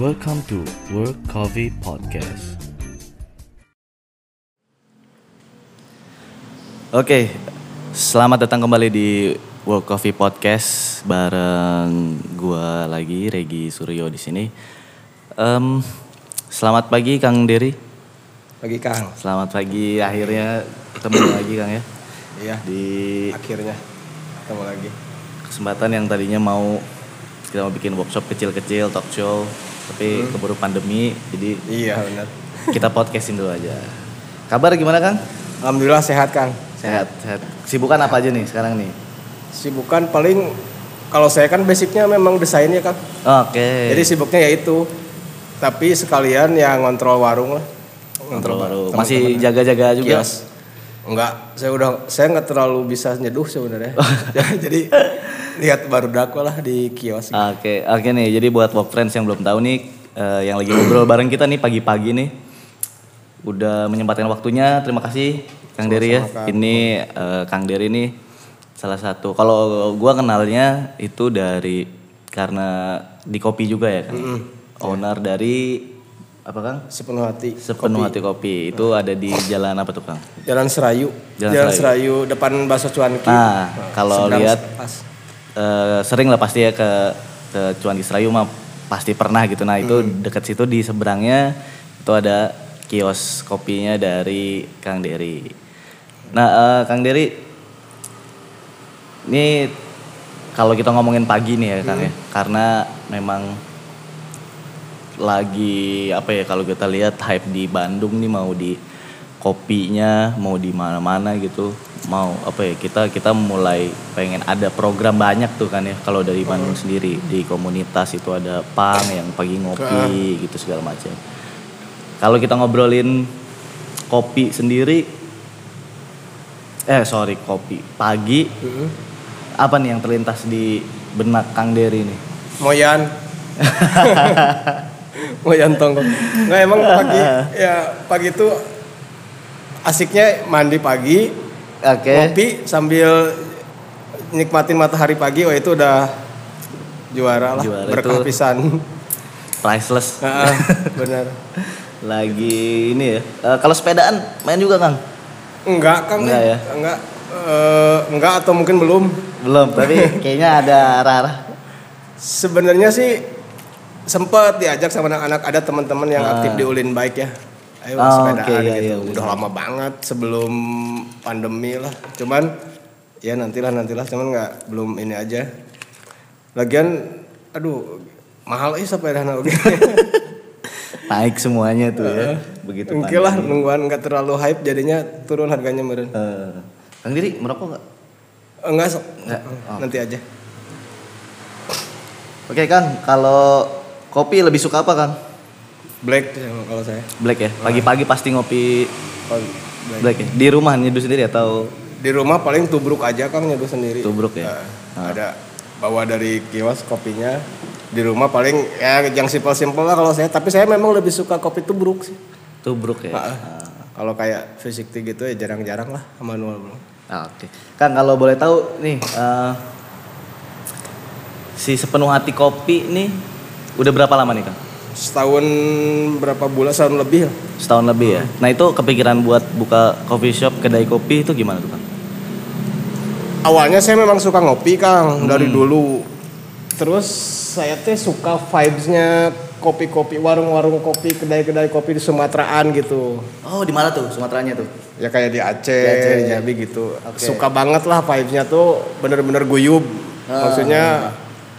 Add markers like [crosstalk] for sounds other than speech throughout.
Welcome to Work Coffee Podcast. Oke, selamat datang kembali di World Coffee Podcast bareng gua lagi Regi Suryo di sini. Em, selamat pagi Kang Dery. Pagi Kang. Selamat pagi akhirnya ketemu [clears throat] lagi Kang ya Iya. di Akhirnya ketemu lagi. kesempatan yang tadinya mau kita mau bikin workshop kecil-kecil talk show tapi keburu pandemi jadi Iya benar. kita podcastin dulu aja. Kabar gimana Kang? Alhamdulillah sehat Kang. Sehat, sehat. Sibukan apa aja nih sekarang nih? Sibukan paling kalau saya kan basicnya memang desain ya Kang. Oke. Jadi sibuknya ya itu. Tapi sekalian ya ngontrol warung lah. baru. teman-teman. Masih jaga-jaga juga. Kios. Enggak, saya udah saya nggak terlalu bisa nyeduh sebenarnya. [laughs] [laughs] Jadi lihat baru dakwa lah di kios. Oke, oke nih. Jadi buat work friends yang belum tahu nih, eh, yang lagi ngobrol bareng kita nih pagi-pagi nih, udah menyempatkan waktunya. Terima kasih Kang Dery ya. Kang. Ini eh, Kang Dery nih salah satu. Kalau gua kenalnya itu dari karena di kopi juga ya, kan. Owner dari apa Kang? Sepenuh hati. Sepenuh hati kopi. Itu ada di jalan apa tuh Kang? Jalan Serayu. Jalan Jalan, Serayu. Serayu. depan Bakso Cuanki. Nah, kalau Seberang lihat pas. Eh, sering lah pasti ya ke ke Cuan di Serayu mah pasti pernah gitu. Nah itu Hmm. dekat situ di seberangnya itu ada kios kopinya dari Kang Dery. Nah eh, Kang Dery, ini kalau kita ngomongin pagi nih ya Kang Hmm. ya, karena memang lagi apa ya kalau kita lihat hype di Bandung nih mau di kopinya mau di mana-mana gitu mau apa ya kita kita mulai pengen ada program banyak tuh kan ya kalau dari Bandung sendiri di komunitas itu ada pang yang pagi ngopi gitu segala macam kalau kita ngobrolin kopi sendiri eh sorry kopi pagi Mm-mm. apa nih yang terlintas di benak Kang Dery nih Moyan. [laughs] Moyan tonggong. Nggak emang pagi [laughs] ya pagi itu asiknya mandi pagi, oke ngopi sambil nikmatin matahari pagi. Oh itu udah juara lah, Juara berkah itu. pisan. priceless [laughs] benar. lagi ini ya Eh, kalau sepedaan main juga Kang Enggak Kang, Enggak ya? enggak. Eh, enggak atau mungkin belum. belum tapi kayaknya ada arah-arah Sebenarnya sih sempat diajak sama anak-anak ada teman-teman yang Ah. aktif di Ulin Bike ya. Ayo Oh, sepedaan oke, iya, gitu. iya, Udah lama banget sebelum pandemi lah. Cuman ya nantilah nantilah cuman nggak belum ini aja. Lagian aduh mahal sih sepeda oke. [laughs] naik semuanya tuh ya begitu Oke lah nungguan nggak terlalu hype jadinya turun harganya meren. Eh, Kang Diri merokok nggak Enggak sok. Nggak? Nanti aja. oke Kang kalau kopi lebih suka apa Kang Black kalau saya. black ya pagi-pagi pasti ngopi Kalau black. black ya di rumah nyeduh sendiri atau Di rumah paling tubruk aja Kang nyeduh sendiri. Tubruk ya? Nah, Ada bawa dari kios kopinya. Di rumah paling ya yang simpel-simpel lah kalau saya. Tapi saya memang lebih suka kopi tubruk sih. tubruk ya Ah, Kalau kayak fisik gitu ya jarang-jarang lah manual. Ah, Oke, Kang kalau boleh tahu nih eh, si sepenuh hati kopi nih udah berapa lama nih Kang? Setahun berapa bulan setahun lebih. Setahun lebih ya. Nah itu kepikiran buat buka coffee shop kedai kopi itu gimana tuh Kang? Awalnya saya memang suka ngopi Kang dari dulu. Terus saya teh suka vibesnya kopi-kopi warung-warung kopi kedai-kedai kopi di Sumateraan gitu. Oh di mana tuh Sumateranya tuh? Ya kayak di Aceh, Di Aceh. di Jambi gitu. Oke. Suka banget lah vibes-nya tuh bener-bener guyub. Ah. Maksudnya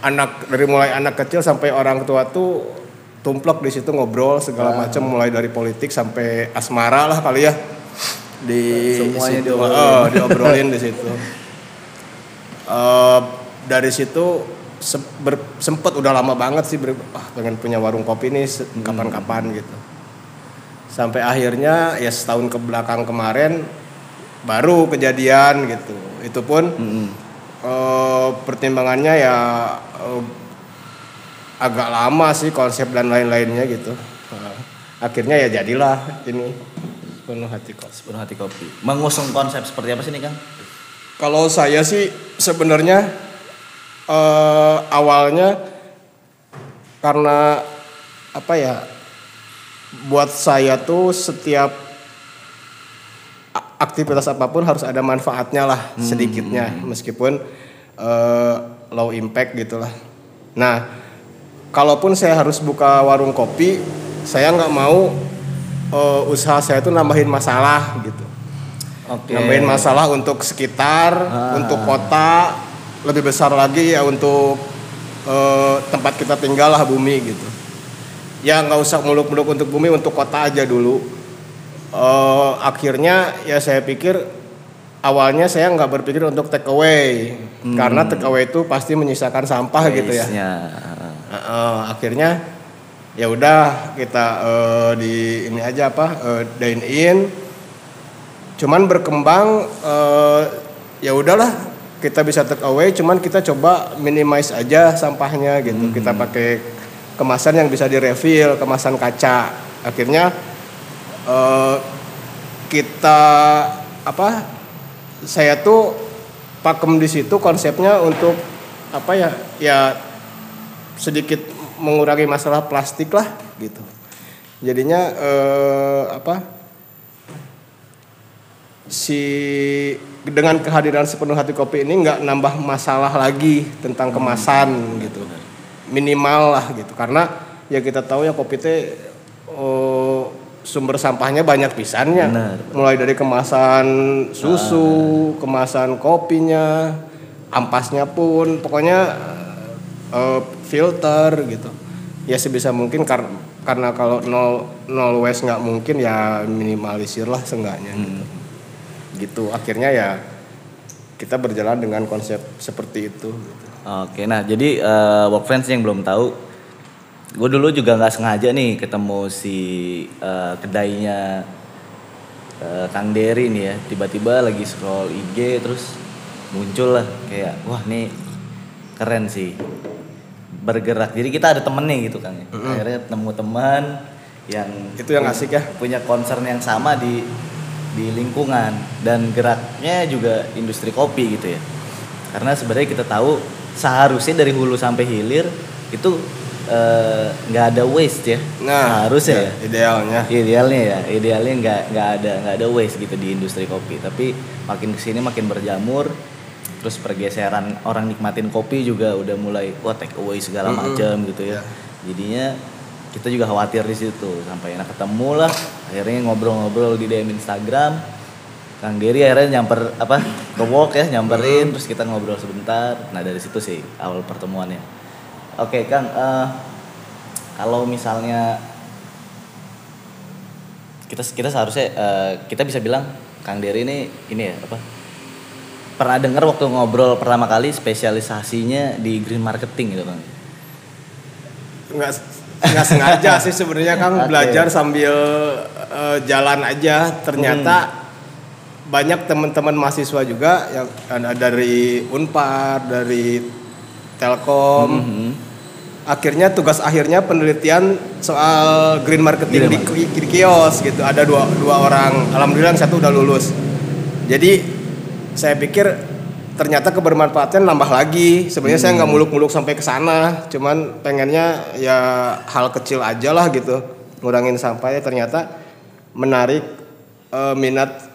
anak dari mulai anak kecil sampai orang tua tuh tumplek di situ ngobrol segala Ah. macam mulai dari politik sampai asmara lah kali ya. Di Semuanya situ. diobrolin. Oh, diobrolin di situ. Eh, dari situ se- ber- sempet udah lama banget sih ber- ah, pengen punya warung kopi nih se- Hmm. kapan-kapan gitu sampai akhirnya ya setahun ke belakang kemarin baru kejadian gitu itu pun Mm-mm. eh, pertimbangannya ya eh, agak lama sih konsep dan lain-lainnya gitu akhirnya ya jadilah ini penuh hati kos Sepenuh hati kopi. Mengusung konsep seperti apa sih nih Kang? Kalau saya sih sebenarnya eh, awalnya karena apa ya buat saya tuh setiap aktivitas apa pun harus ada manfaatnya lah sedikitnya meskipun eh, low impact gitulah. Nah, kalaupun saya harus buka warung kopi, saya nggak mau eh, usaha saya tuh nambahin masalah gitu. Oke. Nambahin masalah untuk sekitar, Ah. untuk kota, lebih besar lagi ya untuk eh, tempat kita tinggal lah bumi gitu. Ya nggak usah muluk-muluk untuk bumi, untuk kota aja dulu. Eh, akhirnya ya saya pikir awalnya saya nggak berpikir untuk take away karena take away itu pasti menyisakan sampah gitu ya. Heeh, akhirnya ya udah kita eh, di ini aja apa eh, dine in. Cuman berkembang eh, ya udahlah kita bisa take away cuman kita coba minimize aja sampahnya gitu. Kita pakai kemasan yang bisa direfill kemasan kaca. Akhirnya eh, kita apa saya tuh pakem di situ konsepnya untuk apa ya ya sedikit mengurangi masalah plastik lah gitu. Jadinya eh, apa si dengan kehadiran sepenuh hati kopi ini nggak nambah masalah lagi tentang kemasan gitu. Minimal lah gitu. Karena ya kita tahu ya kopi teh oh, sumber sampahnya banyak pisannya. Benar. mulai dari kemasan susu kemasan kopinya ampasnya pun. Pokoknya eh, filter gitu. Ya sebisa mungkin kar- karena kalau nol nol waste nggak mungkin ya minimalisir lah seenggaknya gitu. gitu. Akhirnya ya kita berjalan dengan konsep seperti itu gitu. Oke, nah jadi eh, work friends yang belum tahu, gue dulu juga nggak sengaja nih ketemu si eh, kedainya eh, Kang Dery nih ya, tiba-tiba lagi scroll IG terus muncul lah kayak wah nih keren sih bergerak. Jadi kita ada temennya gitu Kang. ya. Akhirnya ketemu teman yang Itu yang asik ya. punya concern yang sama di di lingkungan dan geraknya juga industri kopi gitu ya karena sebenarnya kita tahu seharusnya dari hulu sampai hilir itu eh, nggak ada waste ya Nah, harusnya ya idealnya. idealnya ya idealnya nggak nggak ada nggak ada waste gitu di industri kopi tapi makin ke sini makin berjamur terus pergeseran orang nikmatin kopi juga udah mulai wah take away segala macam gitu ya. Jadinya kita juga khawatir di situ. Sampai enak ketemu lah. Akhirnya ngobrol-ngobrol di DM Instagram. Kang Dery akhirnya nyamper apa ke walk ya nyamperin. Terus kita ngobrol sebentar. Nah dari situ sih awal pertemuannya. Oke Kang eh, kalau misalnya kita kita seharusnya eh, kita bisa bilang Kang Dery ini ini ya apa pernah dengar waktu ngobrol pertama kali spesialisasinya di green marketing gitu Kang nggak nggak sengaja [laughs] sih sebenarnya Kang. Oke. belajar sambil eh, jalan aja. Ternyata banyak teman-teman mahasiswa juga yang ada dari Unpar dari Telkom. Akhirnya tugas akhirnya penelitian soal green marketing Green di, di kios gitu. Ada dua dua orang. Alhamdulillah yang satu udah lulus. Jadi saya pikir ternyata kebermanfaatan nambah lagi. Sebenarnya saya nggak muluk-muluk sampai ke sana. Cuman pengennya ya hal kecil aja lah gitu. Ngurangin sampahnya ternyata menarik eh, minat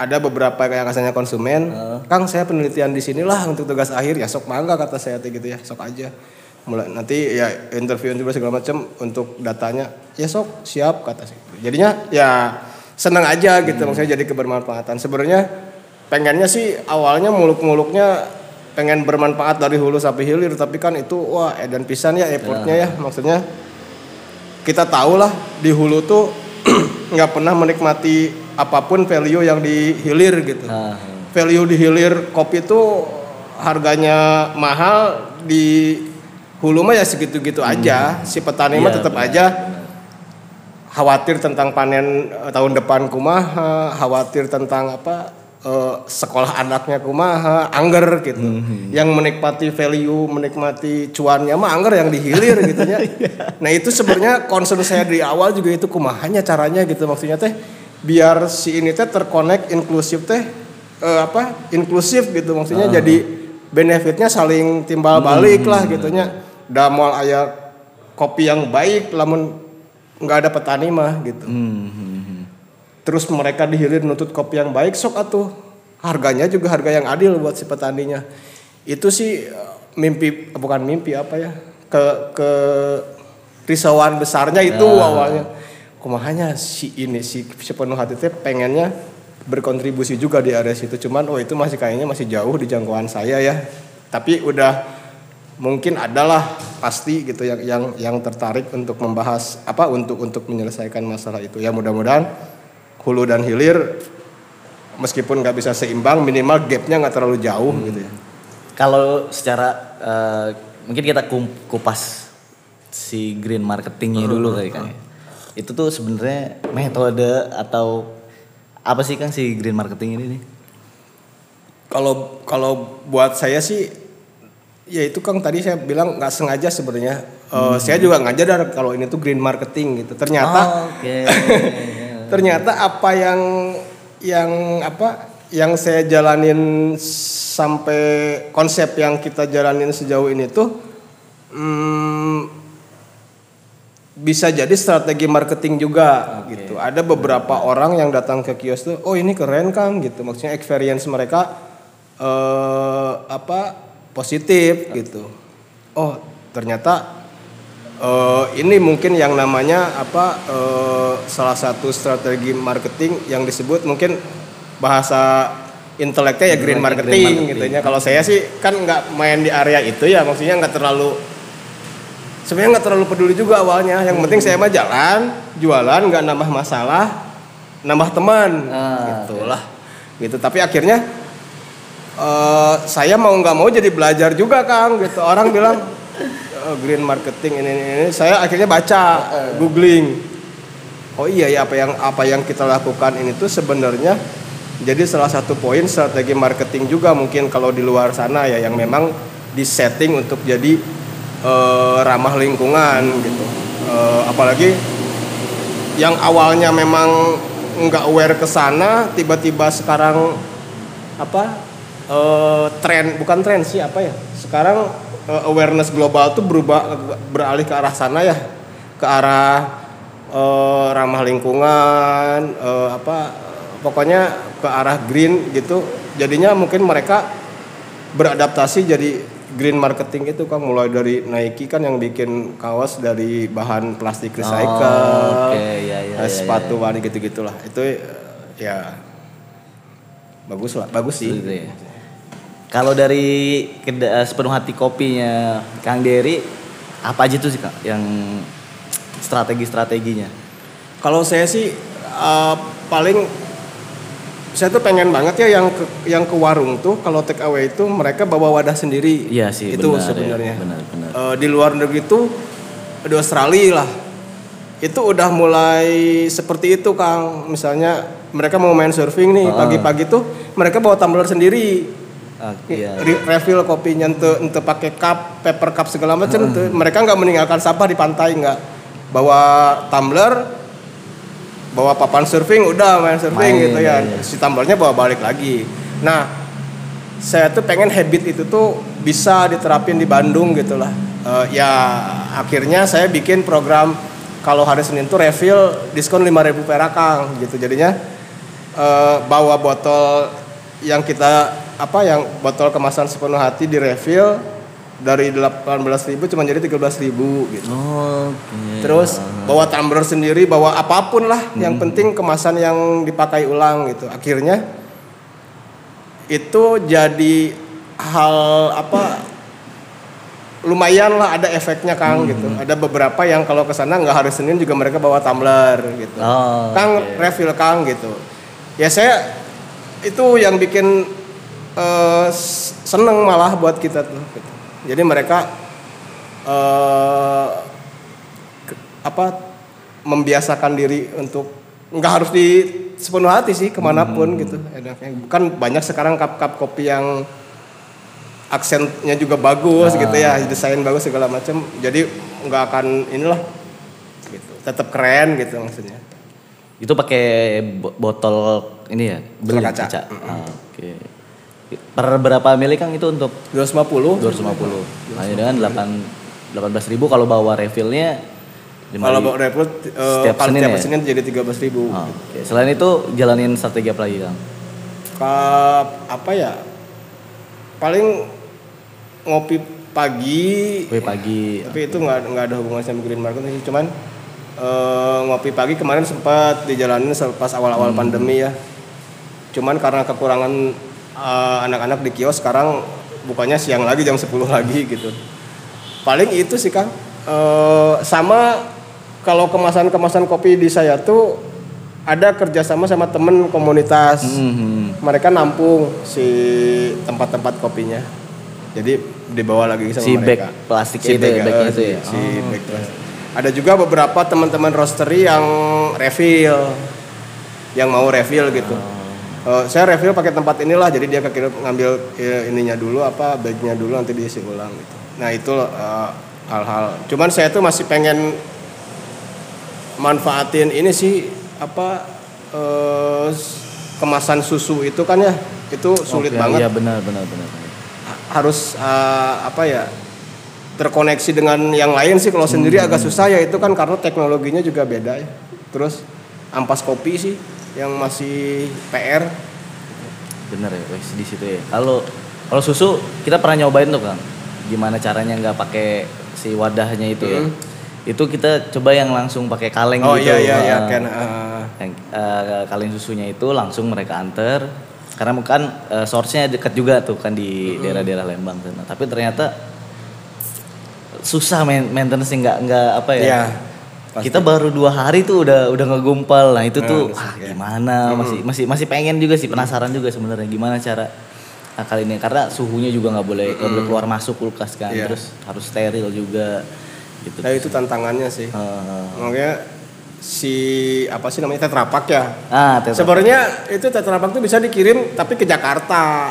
ada beberapa kayak kasarnya konsumen. Kang saya penelitian di sinilah untuk tugas akhir. Ya sok mangga kata saya gitu ya. Sok aja. Mulai nanti ya interview interview segala macam untuk datanya. Ya sok siap kata saya. Jadinya ya senang aja gitu. Maksudnya jadi kebermanfaatan. Sebenarnya pengennya sih awalnya muluk-muluknya pengen bermanfaat dari hulu sampai hilir tapi kan itu wah edan pisan ya effortnya ya. Maksudnya kita tahu lah di hulu tuh [clears throat] nggak pernah menikmati apa pun value yang di hilir gitu. Ah, value di hilir kopi tuh harganya mahal di hulu mah ya segitu-gitu aja si petani mah Iya, tetap benar, aja khawatir tentang panen eh, tahun depan kumaha khawatir tentang apa eh, sekolah anaknya kumaha angger gitu. Yang menikmati value menikmati cuannya mah angger yang dihilir gitu ya. [laughs] Nah itu sebenarnya concern saya di awal juga itu kumahanya caranya gitu maksudnya teh. Biar si ini teh terkonek inklusif teh eh, apa inklusif gitu maksudnya. Jadi benefitnya saling timbal balik lah gitunya. Da moal aya kopi yang baik lamun nggak ada petani mah gitu. Hmm, hmm, hmm. Terus mereka dihilir nuntut kopi yang baik sok atuh. Harganya juga harga yang adil buat si petaninya. Itu sih eh, mimpi bukan mimpi apa ya ke ke risauan besarnya itu awalnya. Kumahanya si ini si sepenuh hati teh pengennya berkontribusi juga di area situ. Cuman oh itu masih kayaknya masih jauh di jangkauan saya ya. Tapi udah mungkin adalah pasti gitu yang yang yang tertarik untuk membahas apa untuk untuk menyelesaikan masalah itu. Ya mudah-mudahan hulu dan hilir meskipun nggak bisa seimbang minimal gapnya nggak terlalu jauh gitu ya Kalau secara eh, mungkin kita kupas si green marketingnya dulu kali kan. ya. Itu tuh sebenarnya metode atau apa sih kan si green marketing ini nih? kalau kalau buat saya sih ya itu Kang tadi saya bilang nggak sengaja sebenarnya Eh, saya juga nggak kalau ini tuh green marketing gitu ternyata Oh, Oke. [laughs] ternyata apa yang yang apa yang saya jalanin sampai konsep yang kita jalanin sejauh ini tuh hmm, bisa jadi strategi marketing juga gitu. Ada beberapa orang yang datang ke kios tuh, oh ini keren kang gitu. Maksudnya experience mereka eh apa positif gitu. Oh ternyata eh ini mungkin yang namanya apa eh, salah satu strategi marketing yang disebut mungkin bahasa inteleknya ya green Green marketing, marketing. gitu ya. Kalau saya sih kan nggak main di area itu ya, maksudnya nggak terlalu sebenarnya nggak terlalu peduli juga awalnya. Yang penting saya mah jalan, jualan, nggak nambah masalah, nambah teman, Ah, gitulah. Gitu. Tapi akhirnya eh saya mau nggak mau jadi belajar juga kang. Gitu. Orang bilang "Eh, green marketing ini, ini ini. Saya akhirnya baca, googling. Oh iya ya apa yang apa yang kita lakukan ini tuh sebenarnya jadi salah satu poin strategi marketing juga mungkin kalau di luar sana ya yang memang disetting untuk jadi eh, ramah lingkungan gitu. Eh, apalagi yang awalnya memang nggak aware ke sana tiba-tiba sekarang apa eh, tren bukan tren sih apa ya sekarang eh, awareness global tuh berubah beralih ke arah sana ya. Ke arah eh, ramah lingkungan eh, apa pokoknya ke arah green gitu. Jadinya mungkin mereka beradaptasi jadi green marketing itu kan mulai dari Nike kan yang bikin kaos dari bahan plastik recycle Oh, oke, ya, ya, ya, sepatu warna gitu gitulah itu ya bagus lah. Bagus sih. Gitu ya. Kalau dari keda- sepenuh hati kopinya Kang Dery apa aja tuh sih Kak yang strategi-strateginya? Kalau saya sih uh, paling saya tuh pengen banget ya yang ke, yang ke warung tuh kalau take away itu mereka bawa wadah sendiri. Iya sih, itu benar ya, sebenarnya. benar, benar. Uh, di luar negeri tuh di Australia lah. Itu udah mulai seperti itu Kang. Misalnya mereka mau main surfing nih pagi-pagi tuh mereka bawa tumbler sendiri. Ah, iya. Re- refill kopinya ente ente pakai cup, paper cup segala macam Hmm. tuh. Mereka nggak meninggalkan sampah di pantai nggak. Bawa tumbler, bawa papan surfing udah main surfing Main, gitu ya. iya, iya. Si tumblernya bawa balik lagi. Nah, saya tuh pengen habit itu tuh bisa diterapin di Bandung gitu lah. Eh, ya akhirnya saya bikin program kalau hari Senin tuh refill diskon 5000 perak Kang gitu. Jadinya eh, bawa botol yang kita apa yang botol kemasan sepenuh hati di refill dari 18.000 cuma jadi 13.000 gitu. Oke. Terus bawa tumbler sendiri, bawa apa pun lah, yang penting kemasan yang dipakai ulang gitu. Akhirnya itu jadi hal apa lumayan lah ada efeknya Kang gitu. Ada beberapa yang kalau ke sana nggak hari Senin juga mereka bawa tumbler gitu. Oh, Kang oke. refill Kang gitu. Ya saya itu yang bikin s- seneng malah buat kita tuh. gitu. Jadi mereka eh ke- apa membiasakan diri untuk nggak harus di sepenuh hati sih ke mana pun gitu. Enaknya. Kan banyak sekarang cup-cup kopi yang aksennya juga bagus gitu ya, desain bagus segala macam. Jadi nggak akan inilah gitu. Tetap keren gitu maksudnya. Itu pakai bo- botol ini ya, beli kaca. Ah, Oke. Per berapa mili Kang itu untuk 250 250. Hanya dengan 8 18.000 kalau bawa refillnya Kalau bawa rekrut eh, Setiap kalau Senin tiap ya? Senin jadi 13.000 ribu. Oh, oke. Selain itu jalanin strategi apa lagi Kang? Ke apa ya? Paling ngopi pagi. Kue pagi. Tapi itu nggak nggak ada hubungan sama green market sih. Cuman eh, ngopi pagi kemarin sempat dijalanin pas awal-awal pandemi ya. Cuman karena kekurangan eh, anak-anak di kios sekarang bukannya siang lagi jam 10 lagi gitu. Paling itu sih Kang. Eh, sama kalau kemasan-kemasan kopi di saya tuh ada kerjasama sama temen komunitas. Hmm. Mereka nampung si tempat-tempat kopinya. Jadi dibawa lagi sama Si mereka. bag plastik si itu bag, ya, bagnya eh, itu si, ya? si bag plastik. Ada juga beberapa teman-teman roastery yang refill, yang mau refill gitu. Oh. Eh, saya refill pakai tempat inilah, jadi dia kekirim ngambil eh, ininya dulu apa bagnya dulu nanti diisi ulang gitu. Nah itu eh, hal-hal. Cuman saya tuh masih pengen manfaatin ini sih apa eh, kemasan susu itu kan ya itu sulit Oke, banget Iya benar benar benar. harus eh, apa ya terkoneksi dengan yang lain sih kalau sendiri agak susah ya itu kan karena teknologinya juga beda ya terus ampas kopi sih yang masih PR Bener ya, wes di situ ya. Kalau kalau susu kita pernah nyobain tuh Kang. Gimana caranya nggak pakai si wadahnya itu ya. Hmm. Itu kita coba yang langsung pakai kaleng oh gitu. iya iya iya Eh, kan eh, yang, eh, kaleng susunya itu langsung mereka anter karena kan eh, source-nya dekat juga tuh kan di daerah-daerah Lembang sana. Tapi ternyata susah main maintenance nggak nggak apa ya. Iya, pasti. Kita baru dua hari tuh udah udah ngegumpal. Nah itu tuh Nah, ah ya. gimana masih masih masih pengen juga sih penasaran juga sebenarnya gimana cara nah, kali ini karena suhunya juga nggak boleh nggak boleh keluar masuk kulkas kan Iya. terus harus steril juga gitu. nah itu tantangannya sih Eh, makanya si apa sih namanya tetrapak ya ah tetra- sebenarnya itu tetrapak tuh bisa dikirim tapi ke Jakarta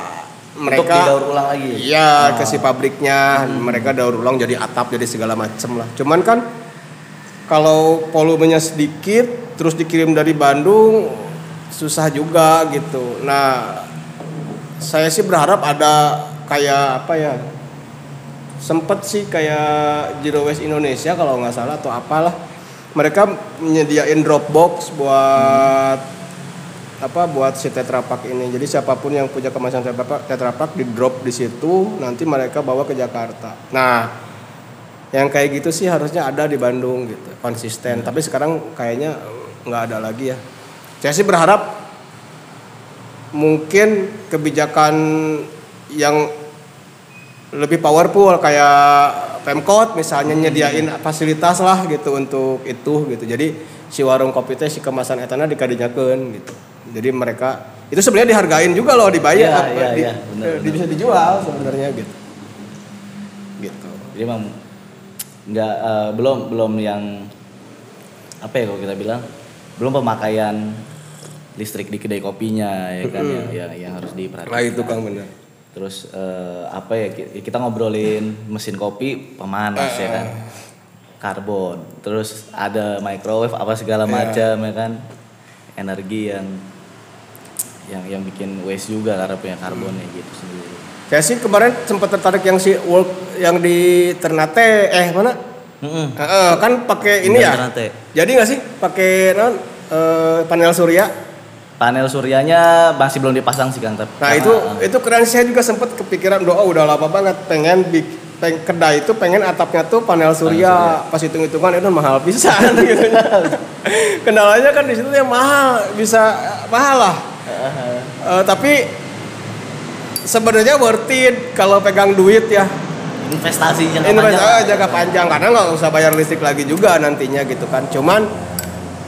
untuk mereka didaur ulang lagi. Iya, ke si pabriknya, mereka daur ulang jadi atap jadi segala macem lah. Cuman kan kalau volumenya sedikit terus dikirim dari Bandung susah juga gitu. Nah, saya sih berharap ada kayak apa ya? Sempet sih kayak Zero Waste Indonesia kalau nggak salah atau apalah. Mereka menyediain Dropbox buat apa buat si Tetra Pak ini. Jadi siapa pun yang punya kemasan Tetra Pak di drop di situ, nanti mereka bawa ke Jakarta. Nah, yang kayak gitu sih harusnya ada di Bandung gitu, konsisten. Tapi sekarang kayaknya nggak ada lagi ya. Saya sih berharap mungkin kebijakan yang lebih powerful kayak Pemkot misalnya nyediain fasilitas lah gitu untuk itu gitu. Jadi si warung kopi teh si kemasan etana dikadinyakeun gitu. Jadi mereka itu sebenarnya dihargain juga loh dibayar apa, iya, di- benar. bisa dijual sebenarnya gitu. Gitu. Jadi emang nggak eh, belum belum yang apa ya kalau kita bilang belum pemakaian listrik di kedai kopinya ya kan yang, yang yang harus diperhatikan. Nah itu Kang bener. Terus eh, apa ya ki- kita ngobrolin mesin kopi pemanas ya kan. Karbon. Terus ada microwave apa segala Iya. macam ya kan. Energi yang yang yang bikin waste juga karena punya karbonnya gitu sendiri. Saya sih kemarin sempat tertarik yang si work yang di Ternate eh mana? Mm-mm. Heeh, kan pakai ini ya. Ternate. Jadi nggak sih pakai non eh, panel surya? Panel suryanya masih belum dipasang sih Kang. Nah karena, itu eh, itu keren saya juga sempat kepikiran doa udah lama banget pengen bik, peng, kedai itu pengen atapnya tuh panel surya pas hitung hitungan itu mahal pisan [laughs] gitu kendalanya kan di situ yang mahal bisa mahal lah Eh, tapi sebenarnya worth it kalau pegang duit ya. Investasi jangka investasi panjang. jangka panjang karena nggak usah bayar listrik lagi juga nantinya gitu kan. Cuman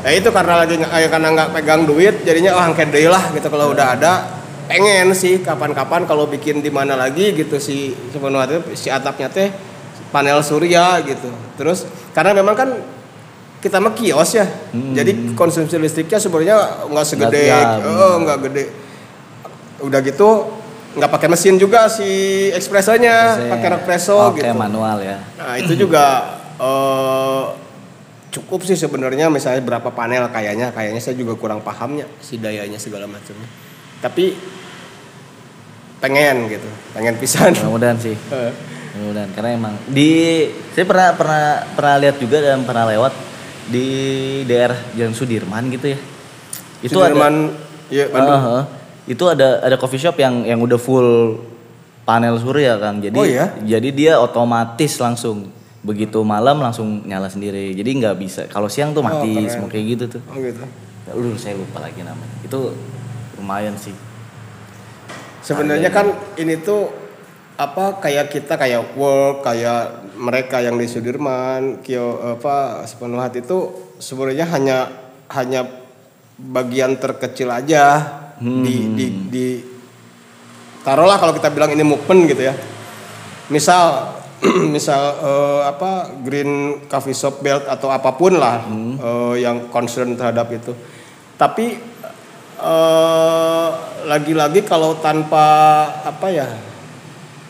ya itu karena lagi eh, karena nggak pegang duit jadinya oh angket deui lah gitu. Kalau udah ada pengen sih kapan-kapan kalau bikin di mana lagi gitu si sebenarnya si atapnya teh panel surya gitu. Terus karena memang kan kita mah kios ya Hmm. jadi konsumsi listriknya sebenarnya nggak segede Nggak- oh nggak gede. Udah gitu nggak pakai mesin juga si espressonya Biasanya pakai espresso Oke, gitu manual ya. Nah itu juga eh, cukup sih sebenarnya misalnya berapa panel kayaknya kayaknya saya juga kurang pahamnya si dayanya segala macamnya. Tapi pengen gitu, pengen pisan. Mudah-mudahan sih. [laughs] Eh, mudah-mudahan karena emang di saya pernah pernah pernah lihat juga dan pernah lewat di daerah Jalan Sudirman gitu ya itu Sudirman, ada Bandung. Ah, ah. Itu ada ada coffee shop yang yang udah full panel surya kang jadi Oh, iya? jadi dia otomatis langsung begitu malam langsung nyala sendiri jadi nggak bisa kalau siang tuh mati keren. semua kayak gitu tuh Oh gitu. lu saya lupa lagi namanya itu lumayan sih Sebenarnya kan ini tuh apa kayak kita kayak work kayak mereka yang di Sudirman, Kio apa sepenuh hati itu sebenarnya hanya hanya bagian terkecil aja di di di taruhlah kalau kita bilang ini movement gitu ya. Misal [clears throat] misal eh, apa green coffee shop belt atau apa pun lah eh, yang concern terhadap itu. Tapi eh, lagi-lagi kalau tanpa apa ya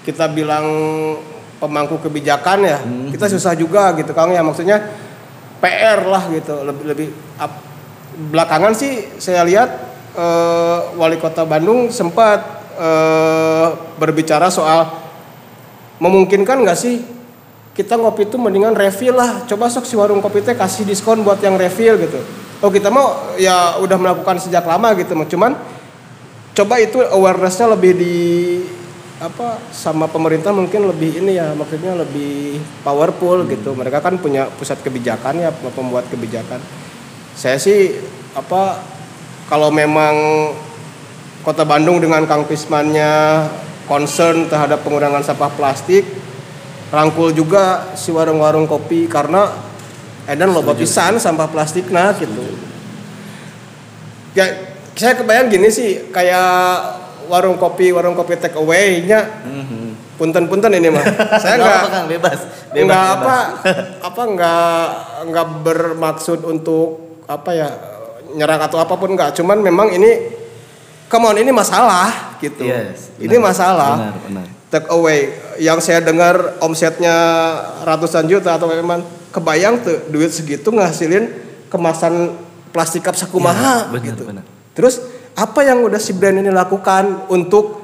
kita bilang pemangku kebijakan ya kita susah juga gitu kang ya. Maksudnya PR lah gitu lebih lebih belakangan sih saya lihat eh, wali kota Bandung sempat eh, berbicara soal memungkinkan nggak sih kita ngopi itu mendingan refill lah. Coba sok si warung kopi teh kasih diskon buat yang refill gitu. Oh kita mau ya udah melakukan sejak lama gitu cuman coba itu awarenessnya lebih di apa sama pemerintah mungkin lebih ini ya maksudnya lebih powerful gitu. Mereka kan punya pusat kebijakan ya pembuat kebijakan. Saya sih apa kalau memang kota Bandung dengan Kang Pismannya concern terhadap pengurangan sampah plastik rangkul juga si warung-warung kopi karena edan loba pisan sampah plastik nah gitu. Ya saya kebayang gini sih kayak warung kopi warung kopi take away nya punten-punten ini mah [laughs] saya Nggak Kang, bebas. Bebas nggak apa apa nggak nggak bermaksud untuk apa ya nyerang atau apa pun nggak. Cuman memang ini come on ini masalah gitu. Yes, ini benar, masalah. benar, benar. take away. Yang saya dengar omsetnya ratusan juta atau memang kebayang tuh duit segitu ngasilin kemasan plastik cup sakumaha Ya, benar, gitu. benar. terus apa yang udah si brand ini lakukan untuk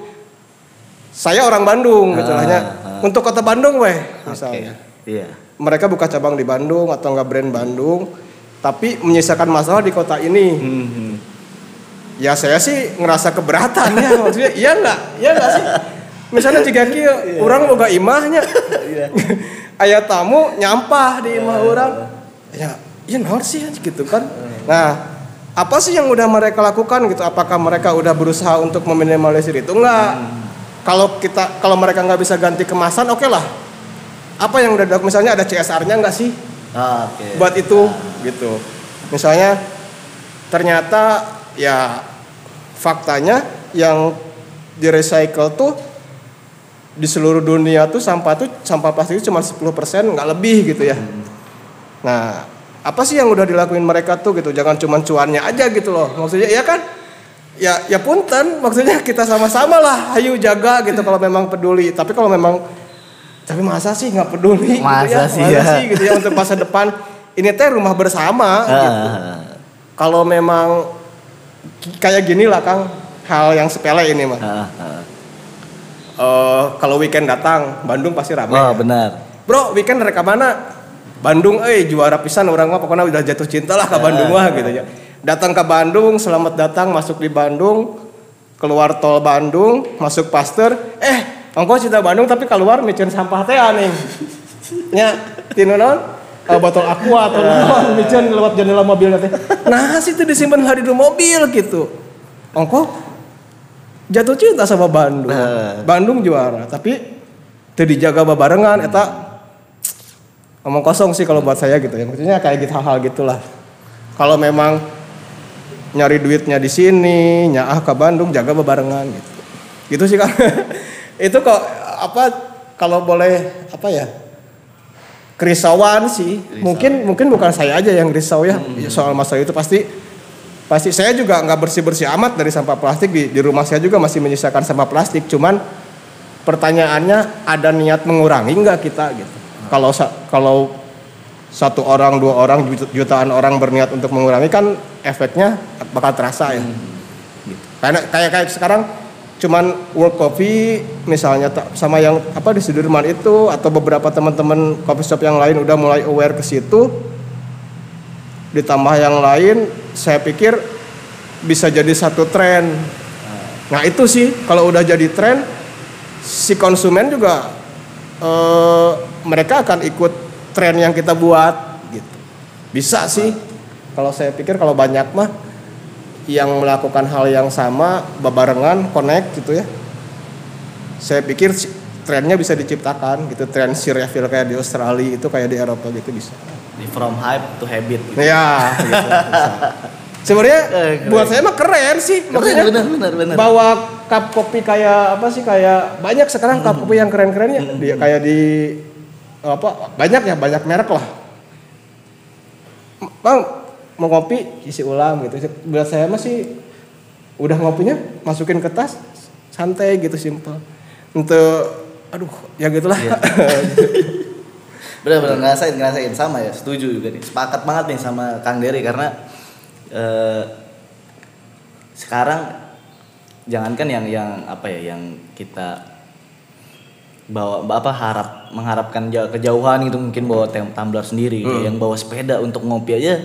saya orang Bandung gitu Ah, hanya ah. untuk kota Bandung weh misalnya. iya. Mereka buka cabang di Bandung atau enggak brand Bandung tapi menyisakan masalah di kota ini. Hmm, ya saya sih ngerasa keberatan ya. [laughs] Maksudnya iya enggak iya enggak sih? Misalnya jika kieu orang boga imahnya [laughs] ayah tamu nyampah di imah orang. Ya iya naon sih gitu kan? Nah apa sih yang udah mereka lakukan gitu? Apakah mereka udah berusaha untuk meminimalisir itu enggak kalau kita kalau mereka nggak bisa ganti kemasan oke lah. Apa yang udah dilakukan? Misalnya ada CSR-nya enggak sih Ah, oke. Buat itu gitu. Misalnya ternyata ya faktanya yang di recycle tuh di seluruh dunia tuh sampah tuh sampah plastik itu cuma 10% nggak lebih gitu ya. Nah apa sih yang udah dilakuin mereka tuh gitu? Jangan cuma cuannya aja gitu loh. Maksudnya ya kan? Ya ya punten. Maksudnya kita sama-sama lah ayo jaga gitu kalau memang peduli. Tapi kalau memang tapi masa sih nggak peduli gitu ya Masa sih ya. sih gitu ya untuk masa depan ini teh rumah bersama [laughs] gitu. Kalau memang kayak gini lah Kang, hal yang sepele ini mah. ah, ah. Eh, kalau weekend datang, Bandung pasti ramai. oh benar Bro, weekend reka mana? Bandung, eh juara pisan orang mah pokoknya udah jatuh cinta lah ke Bandung mah gitu ya. Datang ke Bandung, selamat datang masuk di Bandung, keluar tol Bandung, masuk Pasteur, eh ongkos cinta Bandung tapi keluar micin sampah teh aneh. Nya, tinu naon? Eh, botol aqua atau naon [laughs] micin lewat jendela mobil teh. Nah, situ disimpan hari di mobil gitu. Ongko jatuh cinta sama Bandung. Nah. Bandung juara, tapi teu dijaga babarengan eta ngomong kosong sih kalau buat saya gitu ya. Maksudnya kayak gitu hal-hal gitulah. Kalau memang nyari duitnya di sini, nyaah ke Bandung, jaga bebarengan gitu. Gitu sih kan. [laughs] itu kok apa kalau boleh apa ya? Kerisauan sih. Mungkin mungkin bukan saya aja yang risau ya soal masalah itu. Pasti pasti saya juga nggak bersih bersih amat dari sampah plastik. Di, di rumah saya juga masih menyisakan sampah plastik. Cuman pertanyaannya ada niat mengurangi nggak kita gitu? Kalau sa- kalau satu orang dua orang jut- jutaan orang berniat untuk mengurangi kan efeknya bakal terasa ya. Gitu. kayak kayak kayak sekarang cuman world coffee misalnya sama yang apa di Sudirman itu atau beberapa teman-teman coffee shop yang lain udah mulai aware ke situ ditambah yang lain saya pikir bisa jadi satu tren nah itu sih kalau udah jadi tren si konsumen juga eh, mereka akan ikut tren yang kita buat gitu. Bisa sih. Kalau saya pikir kalau banyak mah yang melakukan hal yang sama babarengan connect gitu ya. Saya pikir trennya bisa diciptakan gitu tren si refill kayak di Australia itu kayak di Eropa gitu bisa. Di from hype to habit gitu. ya gitu, [laughs] sebenarnya Eh, buat saya mah keren sih. Maksudnya bener bener bener. bawa cup kopi kayak apa sih kayak banyak sekarang cup kopi yang keren-keren ya. Dia kayak di apa banyak ya banyak merek lah. Bang mau ngopi isi ulang gitu buat saya masih udah ngopinya masukin ke tas santai gitu simple untuk aduh ya gitulah Iya. [laughs] Bener-bener ngerasain ngerasain sama ya setuju juga nih sepakat banget nih sama Kang Dery karena eh, sekarang jangankan yang yang apa ya yang kita bawa apa harap mengharapkan jauh- kejauhan gitu mungkin bawa tumbler sendiri gitu. yang bawa sepeda untuk ngopi aja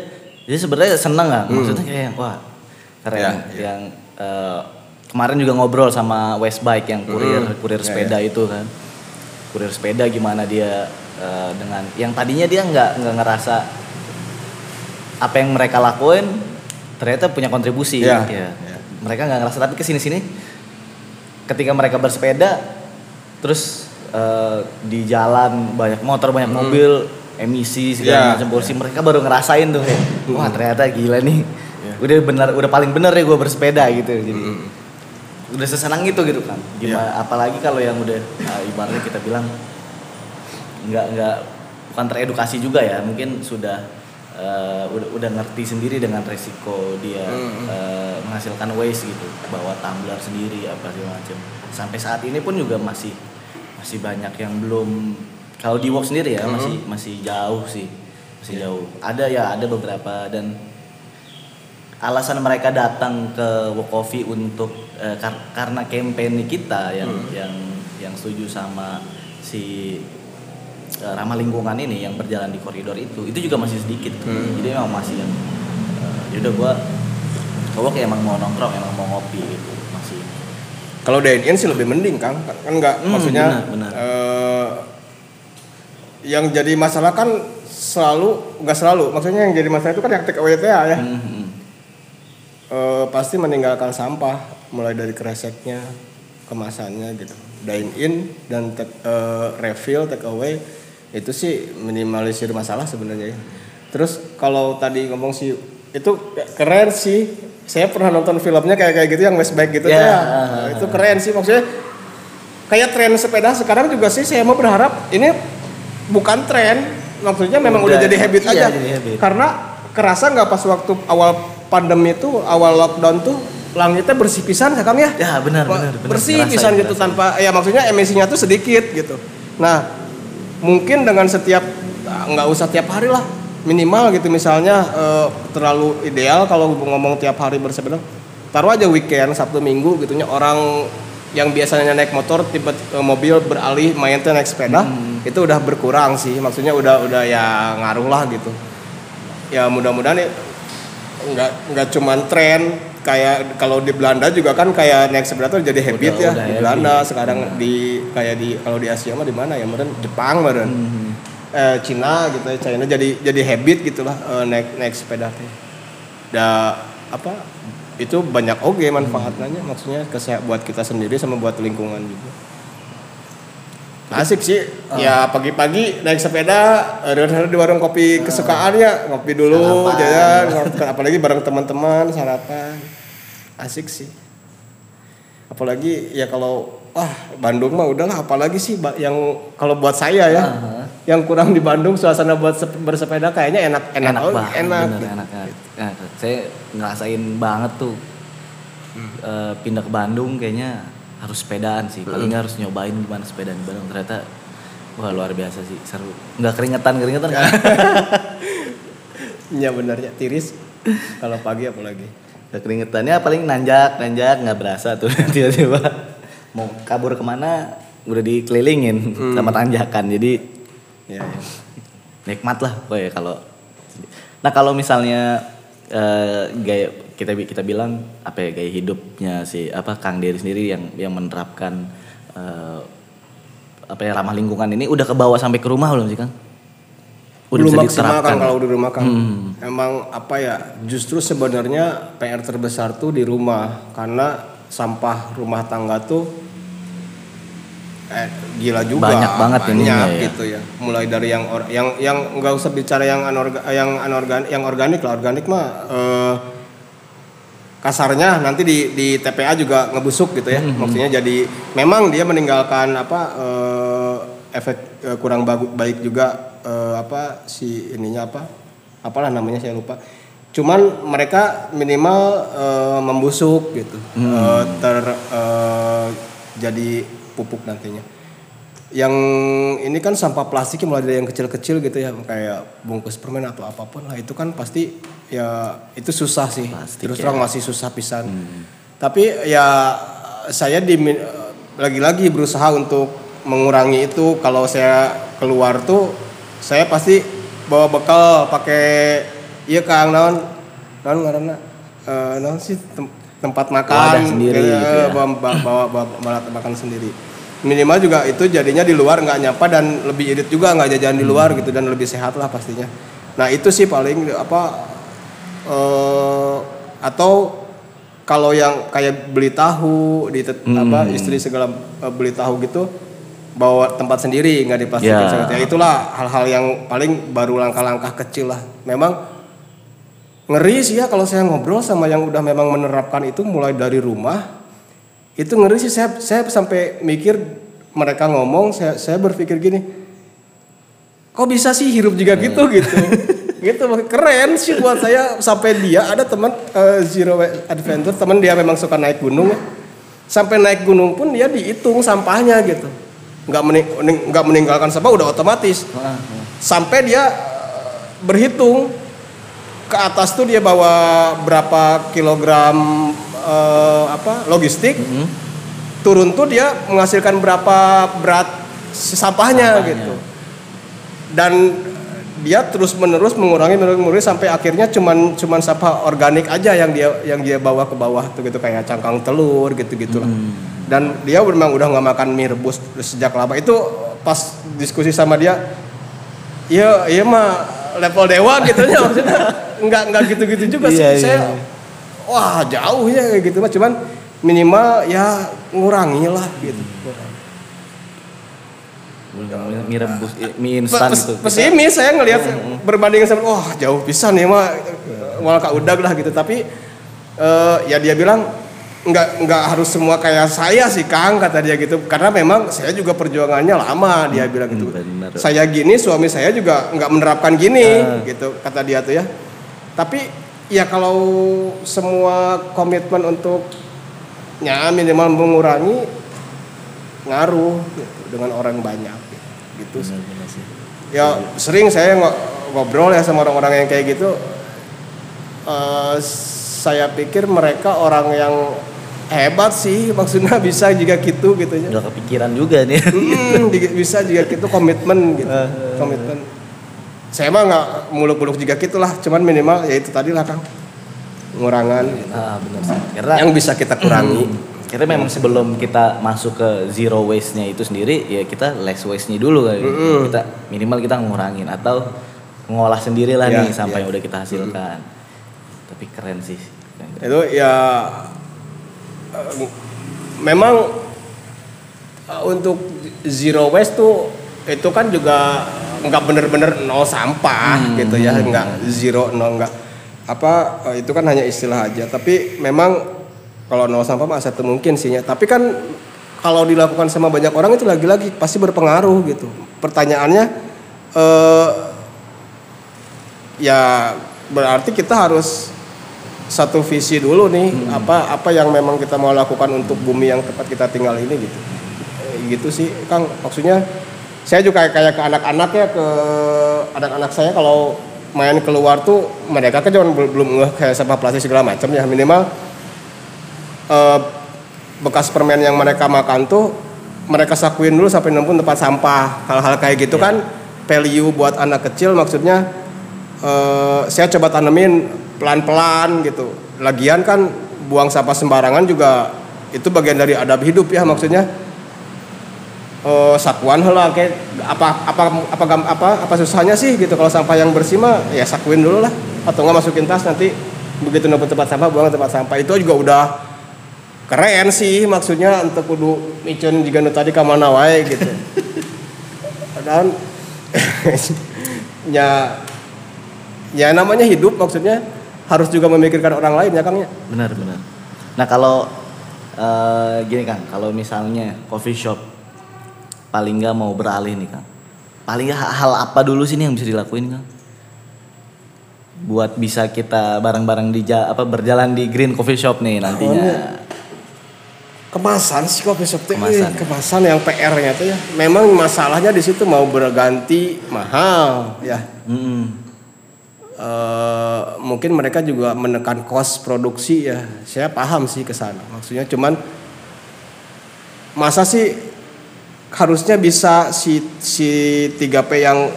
jadi sebenarnya seneng nggak? Maksudnya kayak wah keren. Ya, yang eh, kemarin juga ngobrol sama Westbike yang kurir kurir Ya, sepeda itu kan. Kurir sepeda gimana dia eh, dengan yang tadinya dia nggak nggak ngerasa apa yang mereka lakuin ternyata punya kontribusi Iya, ya. iya. mereka nggak ngerasa tapi ke sini sini ketika mereka bersepeda terus eh, di jalan banyak motor banyak mobil emisi segala Iya, macam polusi mereka baru ngerasain tuh kayak wah ternyata gila nih. Udah benar udah paling bener ya gue bersepeda gitu jadi udah sesenang itu gitu kan. Gimana apalagi kalau yang udah nah, ibaratnya kita bilang nggak nggak bukan teredukasi juga ya mungkin sudah eh, udah udah ngerti sendiri dengan resiko dia eh, menghasilkan waste gitu bawa tumbler sendiri apa segala macam. Sampai saat ini pun juga masih masih banyak yang belum kalau di work sendiri ya masih masih jauh sih masih jauh. Ada ya ada beberapa dan alasan mereka datang ke Work Coffee untuk eh, kar- karena campaign kita yang yang yang setuju sama si eh, ramah lingkungan ini yang berjalan di koridor itu itu juga masih sedikit. Jadi memang masih yang eh, yaudah gua ke Work ya emang mau nongkrong emang mau ngopi gitu masih. Kalau dine in sih lebih mending Kang, kan nggak Hmm, maksudnya benar, benar. eh, yang jadi masalah kan selalu nggak selalu, maksudnya yang jadi masalah itu kan yang take away ya. Hmm, hmm. Eh, pasti meninggalkan sampah mulai dari kreseknya, kemasannya gitu. Dine in dan take, eh, refill take away itu sih minimalisir masalah sebenarnya ya. Terus kalau tadi ngomong sih itu keren sih. Saya pernah nonton filmnya kayak kayak gitu yang Westback gitu Ya, ya. ah, itu keren sih maksudnya. Kayak tren sepeda sekarang juga sih saya mau berharap ini bukan tren, maksudnya memang udah, Udah, jadi habit iya, aja. jadi habit. Karena kerasa nggak pas waktu awal pandemi itu, awal lockdown tuh langitnya bersih pisan ya Kang ya? ya benar benar benar bersih Ngerasain, pisan gitu ngerasain. tanpa ya maksudnya emisinya tuh sedikit gitu. Nah, mungkin dengan setiap ah, nggak usah tiap hari lah minimal gitu misalnya eh, terlalu ideal kalau ngomong tiap hari bersepeda taruh aja weekend Sabtu Minggu gitunya orang yang biasanya naik motor tiba eh, mobil beralih main naik sepeda itu udah berkurang sih maksudnya udah udah ya ngaruh lah gitu ya mudah-mudahan ya nggak nggak cuman tren kayak kalau di Belanda juga kan kayak naik sepeda tuh jadi habit Udah- ya udah di habit. Belanda sekarang di kayak di kalau di Asia mah di mana ya meren Jepang meren Hmm. eh, Cina gitu ya China jadi jadi habit gitulah eh, naik naik sepeda teh da apa itu banyak oke manfaatnya maksudnya kesehat buat kita sendiri sama buat lingkungan juga asik sih Ah. ya pagi-pagi naik sepeda eh, di warung kopi kesukaannya ngopi dulu Sarapan. jajan apalagi bareng teman-teman sarapan asik sih apalagi ya kalau wah Bandung mah udahlah apalagi sih yang kalau buat saya ya Aha. yang kurang di Bandung suasana buat sep- bersepeda kayaknya enak enak enak oh, banget enak bener, enak, enak. Enak. saya ngerasain banget tuh Eh, pindah ke Bandung kayaknya harus sepedaan sih. Paling nggak harus nyobain gimana sepedaan di Bandung. Ternyata wah luar biasa sih. Seru. Nggak keringetan keringetan [laughs] ya benernya tiris. Kalau pagi apalagi. Keringetannya paling nanjak nanjak. Nggak berasa tuh [laughs] tiba-tiba. Mau kabur ke mana udah dikelilingin sama tanjakan. Jadi ya, ya. nikmat lah pokoknya kalau nah kalau misalnya eh, gaya kita kita bilang apa ya gaya hidupnya si apa Kang Dery sendiri yang yang menerapkan eh, apa ya ramah lingkungan ini udah ke bawah sampai ke rumah belum sih Kang? belum bisa maksimal diterapkan. kan kalau di rumah kan Hmm. emang apa ya justru sebenarnya PR terbesar tuh di rumah karena sampah rumah tangga tuh eh, gila juga Banyak banget banyak ininya ya. gitu ya mulai dari yang or- yang yang nggak usah bicara yang anorga, yang anorganik yang organik lah organik mah eh, kasarnya nanti di di TPA juga ngebusuk gitu ya. Maksudnya jadi memang dia meninggalkan apa eh, efek eh, kurang bagus baik juga eh, apa si ininya apa apalah namanya saya lupa. Cuman mereka minimal eh, membusuk gitu. Eh, ter eh, jadi pupuk nantinya yang ini kan sampah plastik mulai dari yang kecil-kecil gitu ya kayak bungkus permen atau apa pun lah itu kan pasti ya itu susah sih. Plastik terus ya. terang masih susah pisan. Tapi ya saya di lagi-lagi berusaha untuk mengurangi itu. Kalau saya keluar tuh saya pasti bawa bekal pakai iya kang naon? Naon ngaranna? Eh, naon sih tem- tempat makan. Wadah sendiri gitu, gitu ya. bawa, bawa, bawa, bawa, bawa makan sendiri minimal juga itu jadinya di luar nggak nyapa dan lebih irit juga nggak jajan di luar gitu dan lebih sehat lah pastinya nah itu sih paling apa eh atau kalau yang kayak beli tahu di tet- apa istri segala eh, beli tahu gitu bawa tempat sendiri nggak diplastikin Ya. seperti itu. itulah hal-hal yang paling baru langkah-langkah kecil lah memang ngeri sih ya kalau saya ngobrol sama yang udah memang menerapkan itu mulai dari rumah itu ngeri sih saya saya sampai mikir mereka ngomong saya saya berpikir gini kok bisa sih hirup juga gitu? Gitu. [laughs] Gitu keren sih buat saya. Sampai dia ada teman eh, zero adventure teman dia memang suka naik gunung ya. Sampai naik gunung pun dia dihitung sampahnya gitu. Nggak mening- mening- nggak meninggalkan sampah udah otomatis. Sampai dia eh, berhitung ke atas tuh dia bawa berapa kilogram eh, apa logistik turun tuh dia menghasilkan berapa berat sampahnya, Sampahnya. gitu. Dan dia terus menerus mengurangi mengurangi, sampai akhirnya cuman cuman sampah organik aja yang dia yang dia bawa ke bawah tuh gitu kayak cangkang telur gitu gitulah dan dia memang udah nggak makan mie rebus sejak lama. Itu pas diskusi sama dia iya iya mah level dewa gitu. Ya [laughs] maksudnya nggak nggak gitu-gitu juga sih. Iya, iya, saya iya. Wah jauh ya kayak gitu mah cuman minimal ya ngurangi lah gitu mie rebus mie instan Pes- gitu. pesimis saya ngelihat berbanding sama wah jauh pisan ya mah malah kak udah lah gitu. Tapi eh, ya dia bilang nggak nggak harus semua kayak saya sih Kang kata dia gitu. Karena memang saya juga perjuangannya lama dia bilang gitu. benar. saya gini suami saya juga nggak menerapkan gini gitu kata dia tuh ya. Tapi ya kalau semua komitmen untuk ya minimal mengurangi ngaruh gitu, dengan orang banyak gitu sih. Ya sering saya ngo- ngobrol ya sama orang-orang yang kayak gitu. Eh, saya pikir mereka orang yang hebat sih, [laughs] maksudnya bisa juga gitu gitu ya. udah kepikiran juga nih Hmm, [laughs] bisa juga gitu komitmen gitu, komitmen. Saya mah nggak muluk-muluk juga gitulah, cuman minimal ya itu tadi lah kang, pengurangan ah benar sih karena yang bisa kita kurangi. [clears throat] Kita memang sebelum kita masuk ke zero waste-nya itu sendiri, ya kita less waste-nya dulu kan. Kita minimal kita ngurangin atau ngolah sendiri lah Ya, nih sampai ya. yang udah kita hasilkan. Tapi keren sih. itu ya memang eh, untuk zero waste tuh itu kan juga nggak bener-bener nol sampah gitu ya nggak zero nol nggak apa eh, itu kan hanya istilah aja. Tapi memang kalau nol sampah mah satu mungkin sih ya tapi kan kalau dilakukan sama banyak orang itu lagi-lagi pasti berpengaruh gitu. Pertanyaannya eh ya berarti kita harus satu visi dulu nih apa apa yang memang kita mau lakukan untuk bumi yang tempat kita tinggal ini gitu. Eh, gitu sih Kang. Maksudnya saya juga kayak ke anak-anak ya ke anak-anak saya kalau main keluar tuh mereka kan belum belum ngeh kayak sampah plastik segala macam ya. Minimal eh, bekas permen yang mereka makan tuh mereka sakuin dulu sampai nemu tempat sampah. Hal-hal kayak gitu kan value buat anak kecil maksudnya eh, saya coba tanemin pelan-pelan gitu. Lagian kan buang sampah sembarangan juga itu bagian dari adab hidup ya maksudnya eh sakuan lah kayak apa apa apa apa apa apa susahnya sih gitu. Kalau sampah yang bersih mah ya sakuin dulu lah. Atau nggak masukin tas nanti begitu nemu tempat sampah buang ke tempat sampah. Itu juga udah keren sih maksudnya untuk kudu micun juga nu tadi ka mana wae gitu. [laughs] Dan [laughs] ya ya namanya hidup maksudnya. Harus juga memikirkan orang lain ya Kang ya? Benar benar. Nah kalau eh, gini Kang, kalau misalnya coffee shop paling nggak mau beralih nih Kang, paling nggak hal apa dulu sih nih yang bisa dilakuin Kang? Buat bisa kita bareng-bareng di apa berjalan di Green Coffee Shop nih nantinya. Awalnya kemasan sih kopi shop teh Kemasan. eh, kemasan yang PR-nya tuh ya memang masalahnya di situ mau berganti mahal ya Mm-mm. Eh, mungkin mereka juga menekan cost produksi ya saya paham sih ke sana maksudnya cuman masa sih harusnya bisa si si 3P yang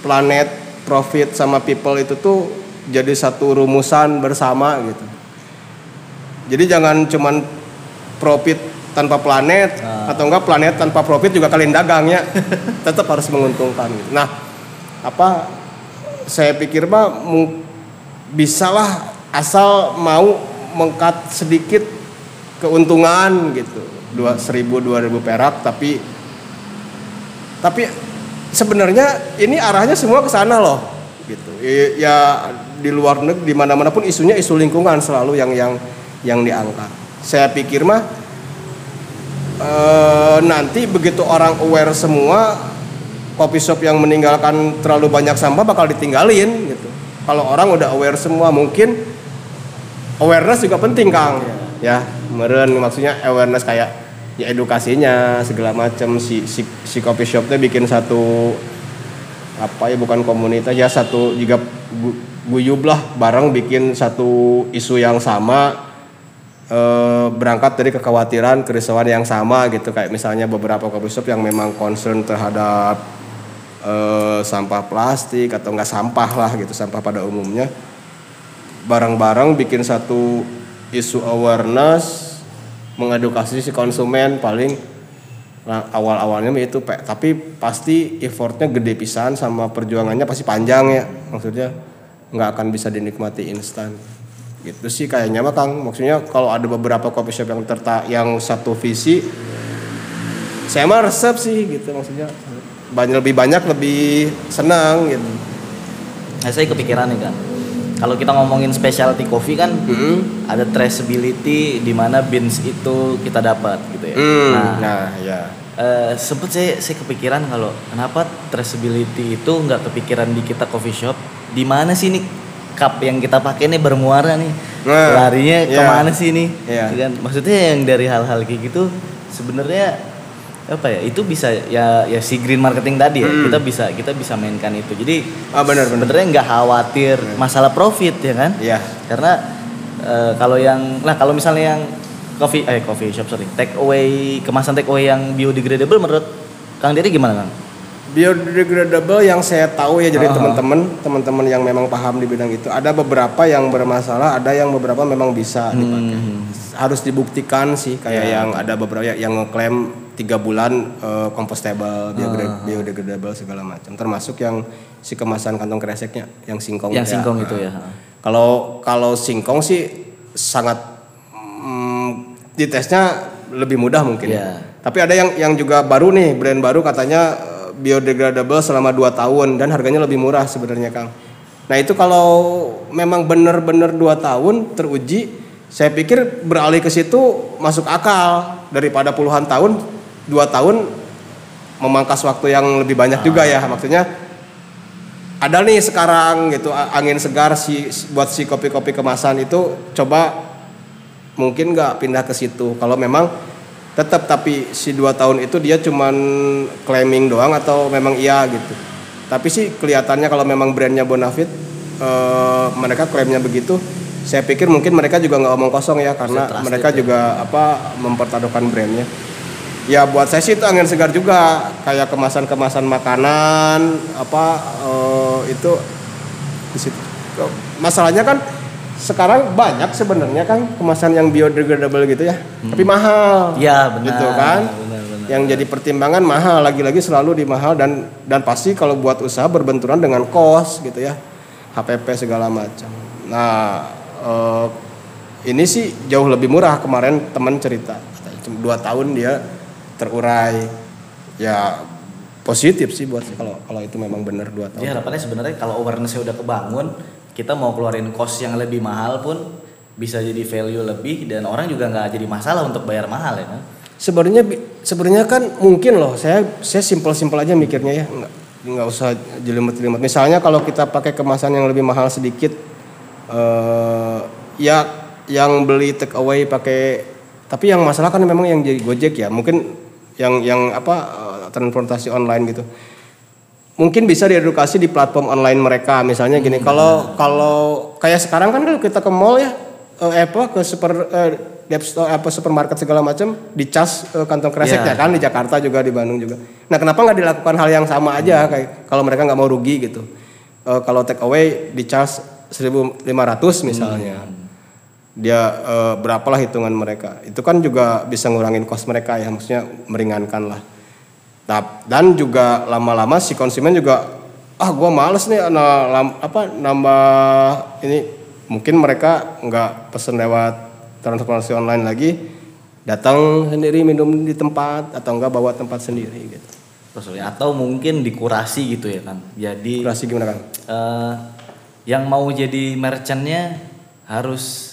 planet profit sama people itu tuh jadi satu rumusan bersama gitu jadi jangan cuman profit tanpa planet Ah. atau enggak planet tanpa profit juga kalian dagangnya [laughs] tetap harus menguntungkan gitu. Nah, apa saya pikir mah bisalah asal mau mengkat sedikit keuntungan gitu. Dua seribu dua ribu perak tapi tapi sebenarnya ini arahnya semua ke sana loh gitu. Ya di luar negeri di mana-mana pun isunya isu lingkungan selalu yang yang yang diangkat. Saya pikir mah eh, nanti begitu orang aware semua kopi shop yang meninggalkan terlalu banyak sampah bakal ditinggalin gitu. Kalau orang udah aware semua mungkin awareness juga penting Kang. Ya, meren maksudnya awareness kayak ya edukasinya segala macam si si si coffee shopnya bikin satu apa ya bukan komunitas ya satu juga gu- guyub lah. Bareng bikin satu isu yang sama. Eh, berangkat dari kekhawatiran kerisauan yang sama gitu. Kayak misalnya beberapa coffee shop yang memang concern terhadap eh, sampah plastik atau enggak sampah lah gitu sampah pada umumnya. Bareng-bareng bikin satu isu awareness mengedukasi si konsumen paling awal-awalnya itu Pak. tapi pasti effortnya gede pisan sama perjuangannya pasti panjang ya. Maksudnya nggak akan bisa dinikmati instan. Gitu sih kayaknya mah Kang. Maksudnya kalau ada beberapa coffee shop yang terta yang satu visi saya mah resep sih gitu. Maksudnya banyak lebih banyak lebih senang gitu. Nah, saya kepikiran nih kan. Kalau kita ngomongin specialty coffee kan Hmm. ada traceability di mana beans itu kita dapat gitu ya. Hmm, Nah, nah ya eh, sempet saya saya kepikiran kalau kenapa traceability itu nggak kepikiran di kita coffee shop. Di mana sih nih cup yang kita pakai nih bermuara nih? Nah, Larinya iya. ke mana sih nih? Iya. Kan maksudnya yang dari hal-hal kayak gitu sebenarnya apa ya itu bisa ya ya si green marketing tadi ya Hmm. kita bisa kita bisa mainkan itu jadi Ah, benar, benar. sebenarnya nggak khawatir masalah profit ya kan Iya. karena eh, kalau yang nah kalau misalnya yang coffee eh coffee shop sorry take away kemasan take away yang biodegradable menurut Kang Diri gimana Kang? biodegradable yang saya tahu ya jadi Ah. teman-teman teman-teman yang memang paham di bidang itu ada beberapa yang bermasalah ada yang beberapa memang bisa dipakai Hmm. harus dibuktikan sih kayak Ya. yang ada beberapa yang ngeklaim tiga bulan eh, compostable Ah, biodegra- biodegradable segala macam termasuk yang si kemasan kantong kreseknya yang singkong yang ya. singkong itu ya. kalau kalau singkong sih sangat mm, di tesnya lebih mudah mungkin. Iya. Tapi ada yang yang juga baru nih brand baru katanya eh, biodegradable selama 2 tahun dan harganya lebih murah sebenarnya Kang. Nah itu kalau memang benar-benar 2 tahun teruji, saya pikir beralih ke situ masuk akal daripada puluhan tahun 2 tahun memangkas waktu yang lebih banyak juga ya. Maksudnya ada nih sekarang gitu angin segar si buat si kopi-kopi kemasan itu coba mungkin nggak pindah ke situ. Kalau memang tetap tapi si dua tahun itu dia cuman claiming doang atau memang iya gitu. Tapi sih kelihatannya kalau memang brandnya Bonafit eh, mereka klaimnya begitu saya pikir mungkin mereka juga nggak omong kosong ya karena mereka ya. juga apa mempertaruhkan brandnya ya buat saya sih itu angin segar juga. Kayak kemasan-kemasan makanan apa eh, itu di situ. Masalahnya kan sekarang banyak sebenarnya kan kemasan yang biodegradable gitu ya. Tapi mahal. Iya benar. gitu kan? Benar, benar. yang jadi pertimbangan mahal. Lagi-lagi selalu di mahal dan dan pasti kalau buat usaha berbenturan dengan kos gitu ya. HPP segala macam. Nah eh, ini sih jauh lebih murah. Kemarin teman cerita dua tahun dia terurai. Ya positif sih buat kalau kalau itu memang benar dua Jadi tahun harapannya sebenarnya kalau awarenessnya udah kebangun, kita mau keluarin cost yang lebih mahal pun bisa jadi value lebih dan orang juga nggak jadi masalah untuk bayar mahal ya kan? sebenarnya sebenarnya kan mungkin loh saya saya simpel-simpel aja mikirnya ya nggak nggak usah jelimet-jelimet. Misalnya kalau kita pakai kemasan yang lebih mahal sedikit eh ya yang beli take away pakai tapi yang masalah kan memang yang jadi gojek ya. Mungkin yang yang apa eh, transportasi online gitu. Mungkin bisa diedukasi di platform online mereka misalnya gini kalau kalau kayak sekarang kan kalau kita ke mall ya eh, apa ke super eh, dep store apa supermarket segala macam dicas eh, kantong kresek Iya. ya kan di Jakarta juga di Bandung juga. Nah kenapa nggak dilakukan hal yang sama aja kayak kalau mereka nggak mau rugi gitu. Eh, kalau take away dicas 1500 misalnya dia eh, berapalah hitungan mereka itu kan juga bisa ngurangin cost mereka ya maksudnya meringankan lah Nah, dan juga lama-lama si konsumen juga ah gua males nih nah, lam- apa nambah ini mungkin mereka nggak pesen lewat transportasi online lagi datang sendiri minum di tempat atau enggak bawa tempat sendiri gitu. Atau mungkin dikurasi gitu ya kan? Jadi Kurasi gimana kan? eh, yang mau jadi merchantnya harus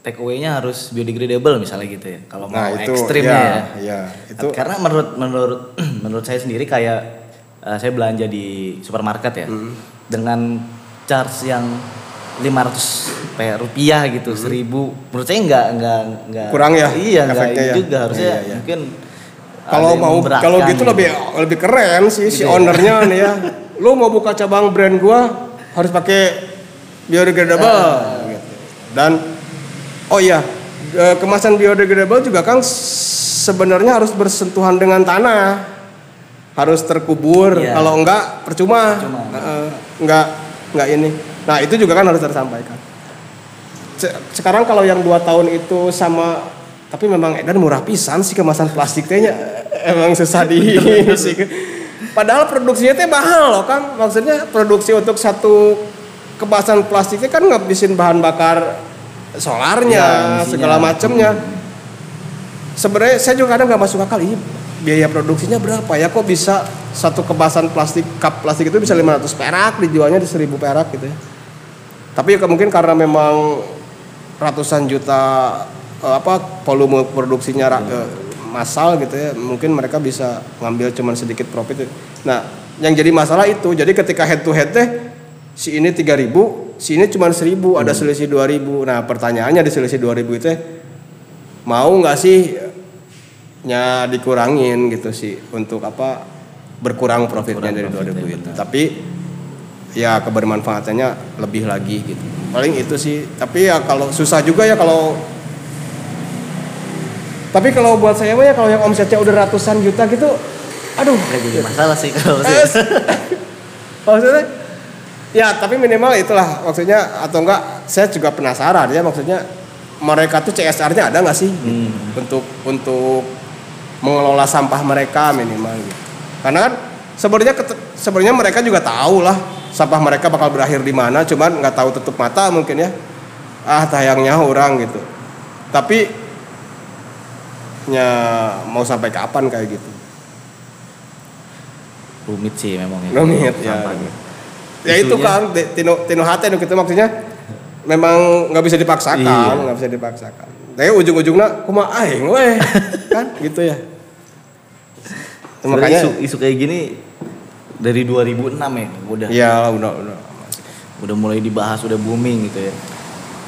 take away-nya harus biodegradable misalnya gitu ya. Kalau mau Nah, itu ekstrimnya ya, ya. ya, itu Karena menurut menurut [clears throat] menurut saya sendiri kayak eh, saya belanja di supermarket ya Hmm. dengan charge yang 500 pe- rupiah gitu, 1000 menurut saya nggak nggak nggak Kurang ya Iya, nggak efeknya ini ya? juga harusnya Iya, iya. mungkin kalau mau kalau gitu lebih lebih keren sih si Gitu ya? ownernya nih ya. [laughs] Lu mau buka cabang brand gua harus pakai biodegradable Ah. gitu. Dan oh iya, eh, kemasan biodegradable juga kan sebenarnya harus bersentuhan dengan tanah. Harus terkubur. Iya. Kalau enggak percuma. Percuma. Eh, enggak enggak ini. Nah, itu juga kan harus tersampaikan. Se- sekarang kalau yang dua tahun itu sama tapi memang edan murah pisan sih kemasan plastik tehnya emang susah di sih. Padahal produksinya teh mahal loh kan. Maksudnya produksi untuk satu kemasan plastiknya kan ngabisin bahan bakar solarnya emisinya. segala macamnya. Sebenarnya saya juga kadang nggak masuk akal ini biaya produksinya berapa ya kok bisa satu kemasan plastik cup plastik itu bisa 500 perak dijualnya di 1000 perak gitu ya. Tapi ya mungkin karena memang ratusan juta eh, apa volume produksinya eh, massal gitu ya, mungkin mereka bisa ngambil cuman sedikit profit. Nah, yang jadi masalah itu, jadi ketika head to head teh si ini 3000, si ini cuma 1000, ada selisih 2000. Nah, pertanyaannya di selisih 2000 itu teh, mau nggak sih nya dikurangin gitu sih untuk apa berkurang profitnya dari 2000 itu. Tapi ya kebermanfaatannya lebih lagi gitu. Paling itu sih. Tapi ya kalau susah juga ya kalau tapi kalau buat saya mah ya kalau yang omsetnya udah ratusan juta gitu, aduh. nggak jadi masalah sih kalau Eh, saya. [laughs] maksudnya ya tapi minimal itulah maksudnya atau enggak saya juga penasaran ya maksudnya mereka tuh CSR-nya ada nggak sih gitu, untuk untuk mengelola sampah mereka minimal gitu. Karena kan sebenarnya sebenarnya mereka juga tahu lah sampah mereka bakal berakhir di mana, cuman nggak tahu tutup mata mungkin ya. Ah tayangnya orang gitu. Tapi ya mau sampai kapan kayak gitu? Rumit sih memang ya. Rumit ya. Sampahnya. Ya itu kan tino tino hati nu gitu maksudnya memang nggak bisa dipaksakan, Iya. nggak bisa dipaksakan. Tapi ujung-ujungnya kumaha aing weh [laughs] kan gitu ya. Makanya isu, isu kayak gini dari 2006 ya udah ya udah udah. udah mulai dibahas udah booming gitu ya.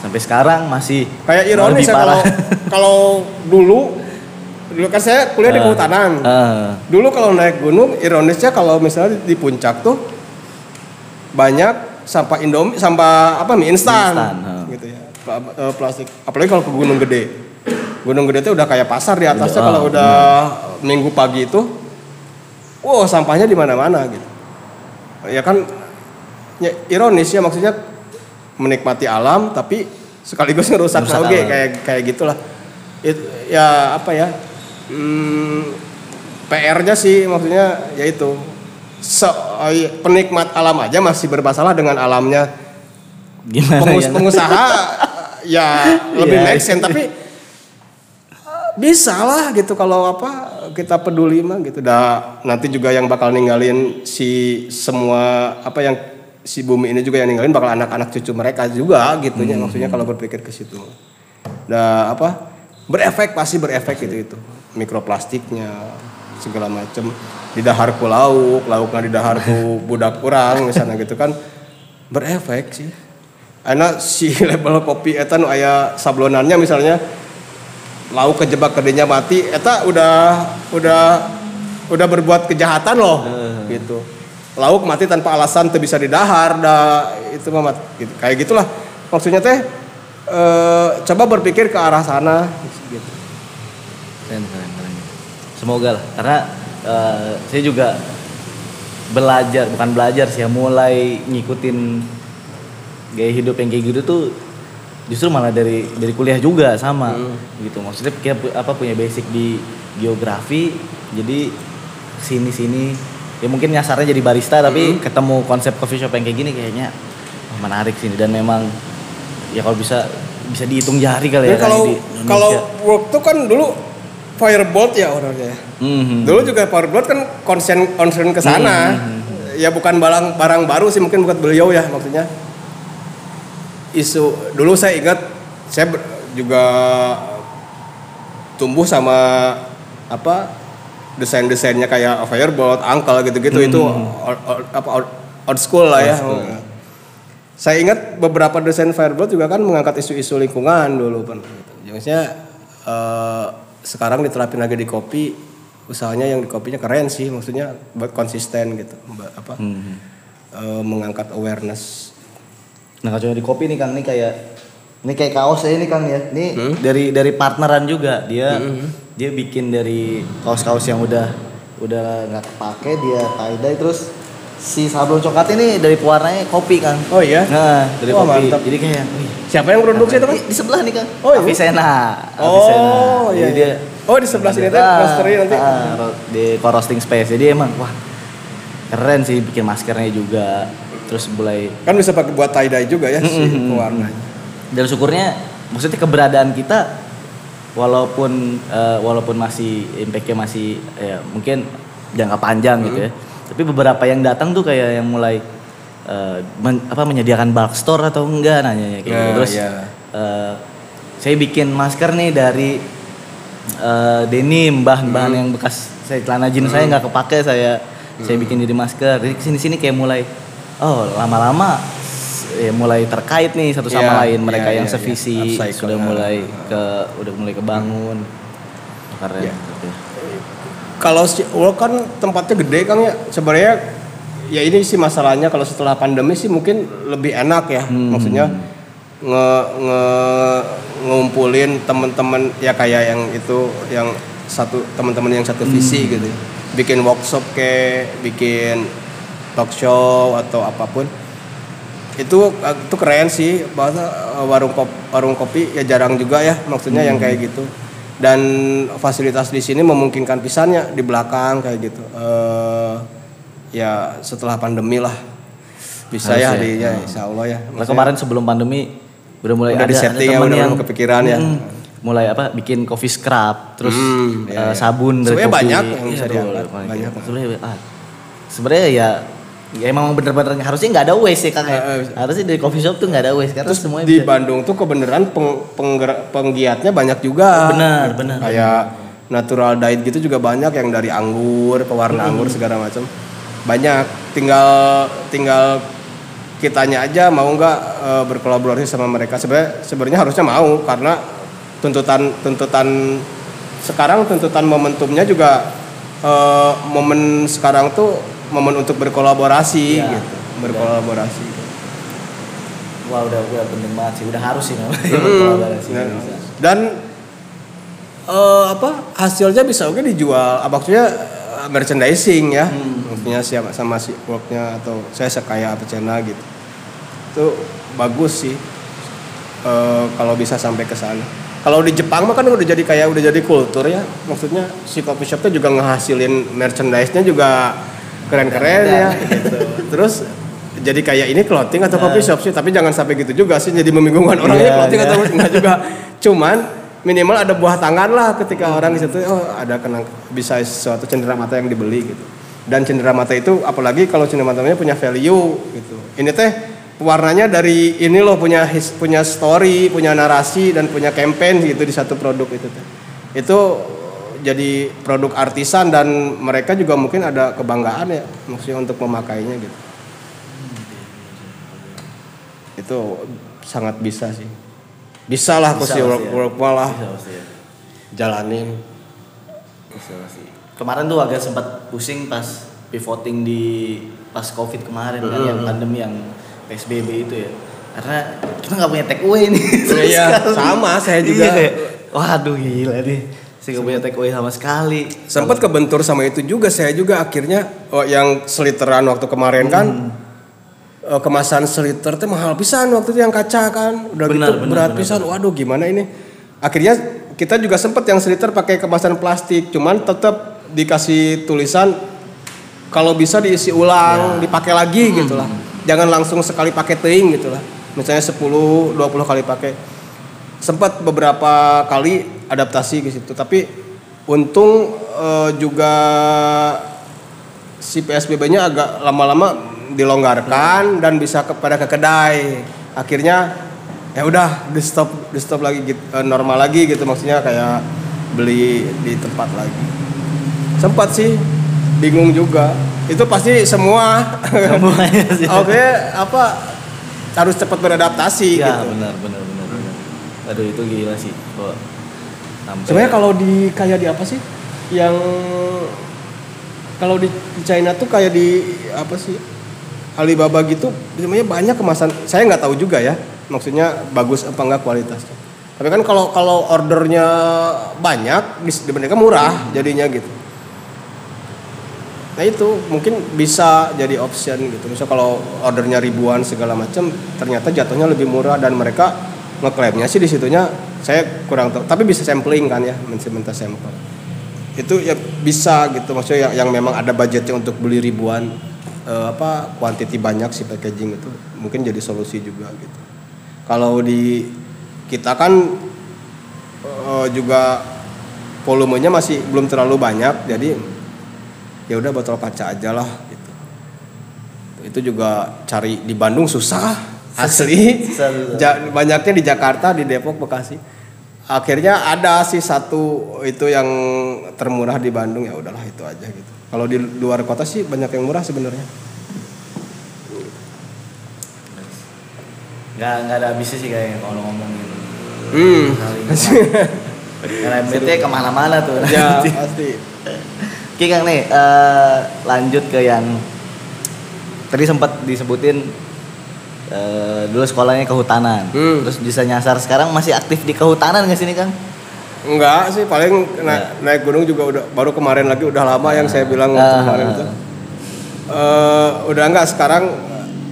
Sampai sekarang masih Kayak ironis ya kalau [laughs] kalau dulu dulu kan saya kuliah di Ah. kehutanan. Ah, Dulu kalau naik gunung ironisnya kalau misalnya di puncak tuh banyak sampah Indomie sampah apa mie instan. Gitu ya. Eh, plastik. Apalagi kalau ke Gunung Gede. Gunung Gede itu udah kayak pasar di atasnya. Udah, kalau ah, udah minggu pagi itu wow sampahnya di mana-mana gitu. Ya kan ya, ironis ya maksudnya menikmati alam tapi sekaligus [laughs] ngerusak alam. kayak kayak gitulah. It- ya apa ya hmm, PR-nya sih maksudnya yaitu se- eh, penikmat alam aja masih bermasalah dengan alamnya. Gimana Pengus- ya? pengusaha [laughs] ya lebih Iya. make sense tapi eh, bisa lah gitu kalau apa kita peduli mah gitu. Dah nanti juga yang bakal ninggalin si semua apa yang si bumi ini juga yang ninggalin bakal anak-anak cucu mereka juga gitu ya maksudnya kalau berpikir ke situ. Dah apa berefek pasti berefek gitu itu mikroplastiknya segala macam di daharku lauk lauknya di daharku [laughs] budak kurang misalnya gitu kan. Berefek sih. Anak si [laughs] label kopi eta nu aya sablonannya misalnya lauk kejebak kedenya mati eta udah udah udah berbuat kejahatan loh gitu. Lauk mati tanpa alasan tuh bisa didahar dah itu mah mat- gitu. kayak gitulah. Maksudnya teh eh, coba berpikir ke arah sana gitu. Semoga lah, karena eh, saya juga belajar, bukan belajar sih ya, mulai ngikutin gaya hidup yang kayak gitu tuh justru malah dari dari kuliah juga sama gitu. Maksudnya kita pu- apa punya basic di geografi, jadi sini sini ya mungkin nyasarnya jadi barista tapi ketemu konsep coffee shop yang kayak gini kayaknya wah, menarik sih. Dan memang ya kalau bisa bisa dihitung jari kali ya Dan kalau kalau work tuh kan dulu firebolt ya orangnya Mhm. Dulu juga Firebolt kan konsen konsen ke sana. Ya bukan barang barang baru sih mungkin buat beliau ya maksudnya. Isu dulu saya ingat saya juga tumbuh sama apa desain-desainnya kayak Firebolt, Uncle gitu-gitu itu o- o- apa old- old school lah ya. Saya ingat beberapa desain Firebolt juga kan mengangkat isu-isu lingkungan dulu kan. Ya, Maksudnya eh, sekarang diterapin lagi di kopi, usahanya yang di kopinya keren sih, maksudnya buat konsisten gitu, Mbak, apa Mhm. eh, mengangkat awareness. Nah kalau di kopi nih Kang, ini kayak ini kayak kaos ya ini Kang ya. Ini Hmm? dari dari partneran juga. Dia dia bikin dari kaos-kaos yang udah udah nggak kepake dia tie dye terus si sablon coklat ini dari pewarnanya kopi Kang. Oh iya? Nah, dari Wah, kopi. mantap. Jadi kayak wih, Siapa yang produksi itu kan? Di, sebelah nih Kang. Oh, iya? Avicenna. Oh Avicenna. iya. Jadi dia oh di sebelah sini tuh Ah, roastery nanti. ah, di co-roasting space. Jadi emang wah keren sih bikin maskernya juga. Terus mulai Kan bisa pakai buat tie dye juga ya si pewarnanya. dan syukurnya maksudnya keberadaan kita walaupun eh, walaupun masih impactnya masih ya mungkin jangka panjang gitu ya tapi beberapa yang datang tuh kayak yang mulai eh, men- apa menyediakan bulk store atau enggak nanya kayak gitu. Nah, terus iya. eh, saya bikin masker nih dari eh, denim bahan-bahan yang bekas saya celana jeans saya nggak kepake saya saya bikin jadi masker. Jadi ke sini sini kayak mulai oh lama-lama ya mulai terkait nih satu sama Iya, lain. mereka iya, yang iya, sevisi iya. Upcycle. sudah mulai ke udah mulai kebangun. Keren Iya. Kalau World kan tempatnya gede Kang ya. Sebenarnya ya ini sih masalahnya kalau setelah pandemi sih mungkin lebih enak ya. Maksudnya nge, nge ngumpulin teman-teman ya kayak yang itu yang satu teman-teman yang satu visi gitu. Bikin workshop kayak bikin talk show atau apa pun. Itu itu keren sih bahasa warung kopi, warung kopi ya jarang juga ya maksudnya yang kayak gitu dan fasilitas di sini memungkinkan pisannya di belakang kayak gitu Eh ya setelah pandemi lah bisa ya, Harus ya. di ya insya Allah ya Nah, kemarin sebelum pandemi udah mulai Udah ada, di-setting ada ya, udah- yang kepikiran ya. Mm, mulai apa bikin coffee scrub terus Hmm, iya, eh, iya. sabun dari Sebenarnya kopi. banyak yang bisa Iya, diangkat, betul, banyak. sebenarnya ah, sebenarnya ya ya emang bener-bener harusnya nggak ada waste ya. Kang ya. Harusnya dari coffee shop tuh nggak ada waste karena terus semuanya di bisa- Bandung tuh kebenaran peng, penggerak- penggiatnya banyak juga. Benar, benar. kayak natural diet gitu juga banyak yang dari anggur pewarna anggur segala macam. Banyak. Tinggal tinggal kitanya aja mau nggak eh, berkolaborasi sama mereka. Sebenarnya sebenarnya harusnya mau karena tuntutan tuntutan sekarang tuntutan momentumnya juga eh, momen sekarang tuh momen untuk berkolaborasi Iya. gitu. Berkolaborasi. Wah udah udah penting banget sih. Udah harus sih namanya Hmm, kolaborasi dan, dan eh, apa hasilnya bisa oke dijual. Maksudnya eh, merchandising ya. Maksudnya siapa sama si worknya atau saya sekaya apa cena gitu. Itu bagus sih. Eh, kalau bisa sampai ke sana. Kalau di Jepang mah kan udah jadi kayak udah jadi kultur ya. Maksudnya si coffee shopnya juga ngehasilin merchandise-nya juga keren-keren ya. Gitu [laughs] terus jadi kayak ini clothing atau coffee shop sih tapi jangan sampai gitu juga sih jadi membingungkan orang Iya, ini clothing iya. atau [laughs] enggak juga. Cuman minimal ada buah tangan lah ketika orang di situ oh ada kenang bisa sesuatu cenderamata yang dibeli gitu. Dan cenderamata itu apalagi kalau cenderamata punya value gitu. Ini teh warnanya dari ini loh punya his- punya story punya narasi dan punya campaign gitu di satu produk itu teh. Itu jadi produk artisan dan mereka juga mungkin ada kebanggaan ya maksudnya untuk memakainya gitu itu sangat bisa sih bisa lah aku Bisa sih pasti work ya. work lah Bisa pasti ya. jalanin Bisa pasti. Kemarin tuh agak sempat pusing pas pivoting di pas covid kemarin kan yang pandemi yang PSBB itu ya. Karena kita nggak punya take away nih. sama Iya, [laughs] sama, saya juga. Iya, Waduh gila nih. Saya nggak punya take away sama sekali. sempat kebentur sama itu juga. Saya juga akhirnya oh, yang seliteran waktu kemarin kan eh, kemasan seliter teh mahal pisan waktu itu yang kaca kan. Udah Benar, gitu benar, berat benar, pisan. waduh gimana ini? Akhirnya kita juga sempat yang seliter pakai kemasan plastik. Cuman tetap dikasih tulisan kalau bisa diisi ulang dipakai lagi gitu lah jangan langsung sekali pakai teing gitu lah misalnya 10 20 kali pakai. Sempat beberapa kali adaptasi ke situ. Tapi untung eh, juga si PSBB-nya agak lama-lama dilonggarkan dan bisa kepada ke kedai. Akhirnya ya udah di stop di stop lagi gitu, normal lagi gitu. Maksudnya kayak beli di tempat lagi. Sempat sih bingung juga. Itu pasti semua. [laughs] Oke apa harus cepat beradaptasi Ya gitu. benar benar benar benar. Aduh itu gila sih. Kok Sebenarnya kalau di kayak di apa sih? Yang kalau di, China tuh kayak di apa sih? Alibaba gitu, sebenarnya banyak kemasan. Saya nggak tahu juga ya, maksudnya bagus apa enggak kualitasnya. Tapi kan kalau kalau ordernya banyak, di, di mereka murah jadinya gitu. Nah itu mungkin bisa jadi option gitu. Misal kalau ordernya ribuan segala macam, ternyata jatuhnya lebih murah dan mereka ngeklaimnya sih di situnya saya kurang tahu. Tapi bisa sampling kan ya, minta sampel. Itu ya bisa gitu. Maksudnya yang, yang memang ada budgetnya untuk beli ribuan eh, apa quantity banyak si packaging itu mungkin jadi solusi juga gitu. Kalau di kita kan eh, juga volumenya masih belum terlalu banyak, jadi ya udah botol kaca aja lah gitu. Itu juga cari di Bandung susah asli. Ja- banyaknya di Jakarta, di Depok, Bekasi. Akhirnya ada sih satu itu yang termurah di Bandung ya udahlah itu aja gitu. Kalau di luar kota sih banyak yang murah sebenarnya. nggak nggak ada habisnya sih kayaknya kalau ngomongin Hmm. Karena MBT ke mana-mana tuh. ya nanti. pasti. Oke Kang nih eh, lanjut ke yang tadi sempat disebutin eh, dulu sekolahnya kehutanan. Hmm. Terus bisa nyasar sekarang masih aktif di kehutanan nggak sini Kang? Enggak sih paling naik, naik gunung juga udah baru kemarin lagi udah lama yang saya bilang Ah. kemarin itu. Eh, udah enggak sekarang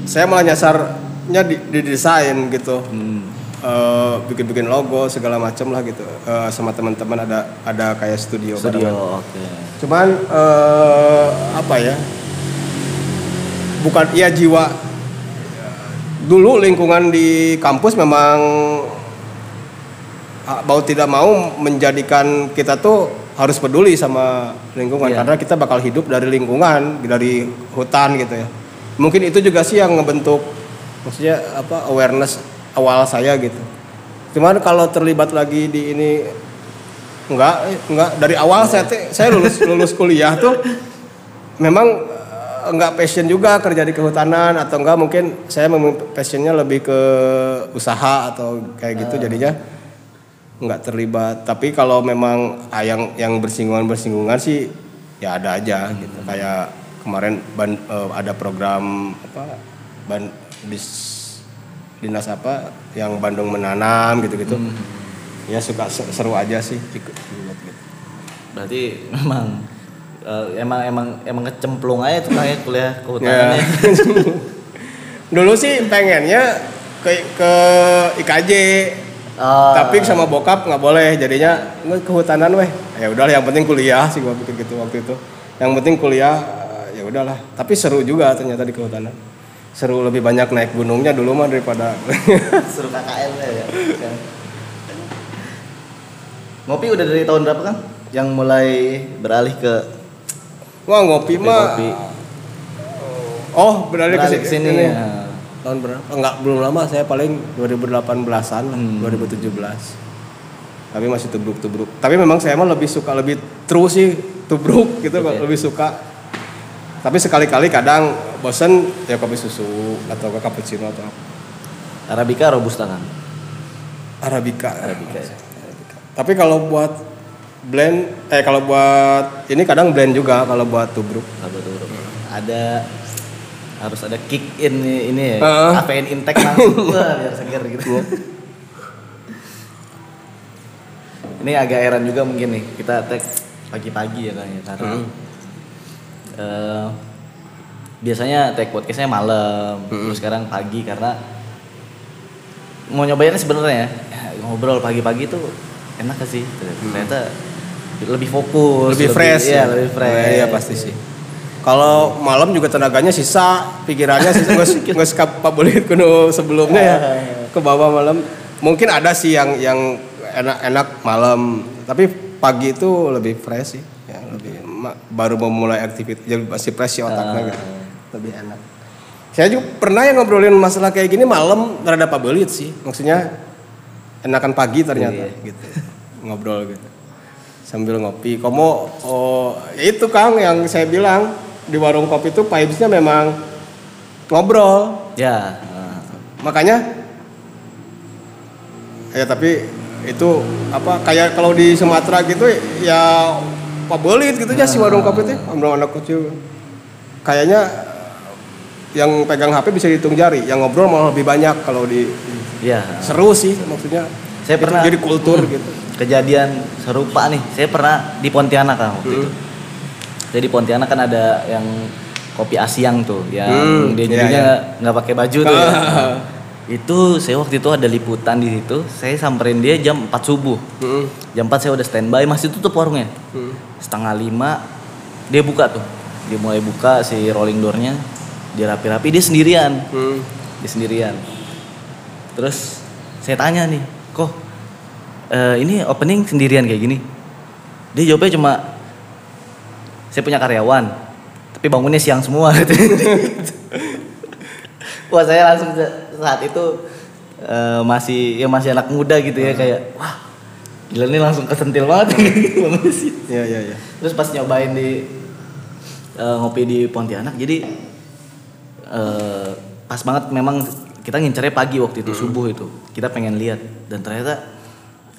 saya malah nyasarnya di, di desain gitu. Hmm. Eh, bikin-bikin logo segala macam lah gitu. Eh, sama teman-teman ada ada kayak studio. Studio. Oke. Cuman eh, apa ya? Bukan iya jiwa. Dulu lingkungan di kampus memang ah, mau tidak mau menjadikan kita tuh harus peduli sama lingkungan Iya. karena kita bakal hidup dari lingkungan, dari hutan gitu ya. Mungkin itu juga sih yang ngebentuk maksudnya apa awareness awal saya gitu. Cuman kalau terlibat lagi di ini enggak enggak dari awal saya saya lulus lulus kuliah tuh memang enggak passion juga kerja di kehutanan atau enggak mungkin saya memang passionnya lebih ke usaha atau kayak gitu jadinya nggak terlibat tapi kalau memang ah, yang yang bersinggungan bersinggungan sih ya ada aja gitu kayak kemarin ban- eh, ada program apa ban dis dinas apa yang Bandung menanam gitu-gitu. Hmm. Ya suka se- seru aja sih ikut gitu. Berarti [laughs] memang eh, emang emang emang kecemplung aja tuh kayak kuliah Ya. kehutanannya. [laughs] Dulu sih pengennya ke ke IKJ, Oh. tapi sama bokap nggak boleh, jadinya kehutanan weh. Ya udahlah, yang penting kuliah sih gua pikir gitu waktu itu. Yang penting kuliah, eh, ya udahlah. Tapi seru juga ternyata di kehutanan. Seru lebih banyak naik gunungnya dulu mah daripada [laughs] Suruh KKL ya. Ngopi udah dari tahun berapa kan? Yang mulai beralih ke Wah ngopi mah. kopi. Oh beralih ke Beralih ke sini sini. ya. Tahun berapa? Enggak belum lama saya paling 2018-an, lah, Hmm. 2017. Tapi masih tubruk-tubruk. Tapi memang saya mah lebih suka lebih terus sih tubruk gitu Oke. lebih suka. Tapi sekali-kali kadang bosen ya kopi susu atau ke cappuccino atau. Arabica robusta kan? Arabica. Arabica ya. Arabica. Tapi kalau buat blend eh kalau buat ini kadang blend juga kalau buat tubruk. Tuh? bro? Ada harus ada kick in ini ya. Heeh. Kafein intake langsung [laughs] Wah, biar seger gitu. ini agak heran juga mungkin nih kita tag pagi-pagi ya kayaknya karena Hmm. eh, biasanya tag podcastnya malam Hmm. terus sekarang pagi karena mau nyobainnya sebenarnya ya, ngobrol pagi-pagi tuh enak gak sih ternyata lebih fokus Hmm. lebih fresh. ya lebih fresh. Iya pasti sih. Kalau malam juga tenaganya sisa pikirannya sisa. Nggak nggak pabulit kuno sebelumnya ya. Ke bawah malam. Mungkin ada sih yang yang enak-enak malam. Tapi pagi itu lebih fresh sih. Ya lebih baru memulai aktivitas jadi masih fresh sih otaknya gitu. Lebih enak. Saya juga pernah yang ngobrolin masalah kayak gini malam terhadap pabulit sih. Maksudnya enakan pagi ternyata Iya. gitu. Ngobrol gitu sambil ngopi. Komo oh ya itu Kang yang saya bilang di warung kopi itu vibes-nya memang ngobrol. ya eh, Makanya ya tapi itu apa kayak kalau di Sumatera gitu ya pabelit gitu aja si warung kopi itu ngobrol anak kecil. Kayaknya yang pegang HP bisa dihitung jari, yang ngobrol malah lebih banyak kalau di ya seru sih maksudnya. Saya pernah- jadi kultur Hmm. gitu. Kejadian serupa nih saya pernah di Pontianak kan waktu itu Hmm. jadi Pontianak kan ada yang kopi Asiang tuh yang Hmm, dia iya, jadinya iya. nggak pakai baju tuh ya. [laughs] Itu saya waktu itu ada liputan di situ saya samperin dia jam 4 subuh Hmm. jam 4 saya udah standby masih tutup warungnya Hmm. setengah lima dia buka tuh dia mulai buka si rolling doornya dia rapi-rapi dia sendirian Hmm. dia sendirian terus saya tanya nih kok eh, ini opening sendirian kayak gini. Dia jawabnya cuma saya punya karyawan tapi bangunnya siang semua. [laughs] Wah saya langsung saat itu eh, masih ya masih anak muda gitu ya kayak wah gila ini langsung kesentil banget. [laughs] Iya iya iya. Terus pas nyobain di eh, ngopi di Pontianak, jadi eh, pas banget memang kita ngincernya pagi waktu itu subuh itu. Kita pengen lihat. Dan ternyata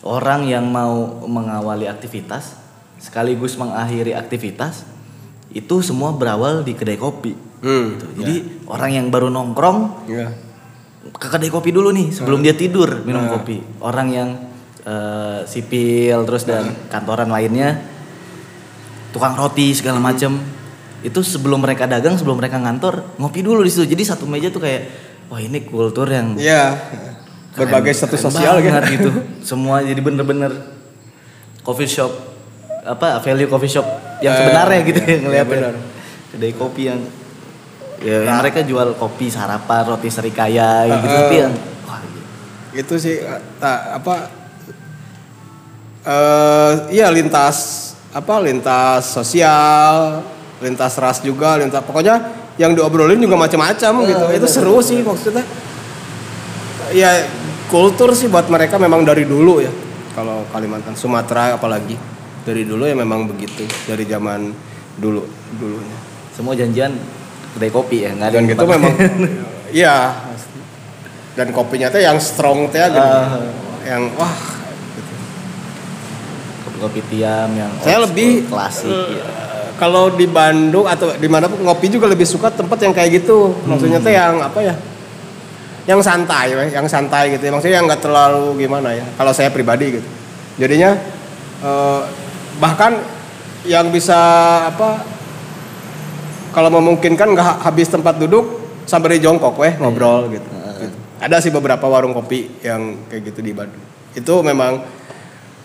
orang yang mau mengawali aktivitas sekaligus mengakhiri aktivitas itu semua berawal di kedai kopi. Hmm. Gitu. Jadi orang yang baru nongkrong Iya. ke kedai kopi dulu nih sebelum dia tidur minum kopi. Orang yang eh, sipil terus dan kantoran lainnya tukang roti segala macem itu sebelum mereka dagang sebelum mereka ngantor ngopi dulu di situ. Jadi satu meja tuh kayak wah ini kultur yang Iya. Berbagai keren- status keren sosial banget gitu. gitu. [laughs] Semua jadi bener-bener coffee shop apa value coffee shop yang Eh, sebenarnya gitu iya, ya ngeliatnya. iya benar. Kedai kopi yang ya yang mereka jual kopi sarapan roti serikaya gitu Eh, tapi eh. yang wah gitu. itu sih eh, apa eh iya lintas apa lintas sosial lintas ras juga lintas pokoknya yang diobrolin juga macam-macam gitu itu seru sih maksudnya ya kultur sih buat mereka memang dari dulu ya kalau Kalimantan Sumatera apalagi dari dulu ya memang begitu dari zaman dulu dulunya semua janjian kedai kopi ya nggak ada dan gitu memang [laughs] iya dan kopinya tuh yang strong teh gitu. Ah. yang wah kopi-kopi tiam yang Saya lebih, klasik ya. kalau di Bandung atau di mana pun ngopi juga lebih suka tempat yang kayak gitu maksudnya tuh yang apa ya yang santai weh, yang santai gitu ya. Maksudnya yang nggak terlalu gimana ya. Kalau saya pribadi gitu. Jadinya eh, bahkan yang bisa apa kalau memungkinkan nggak ha- habis tempat duduk sambil di jongkok weh ngobrol gitu. Gitu. Ada sih beberapa warung kopi yang kayak gitu di Bandung. Itu memang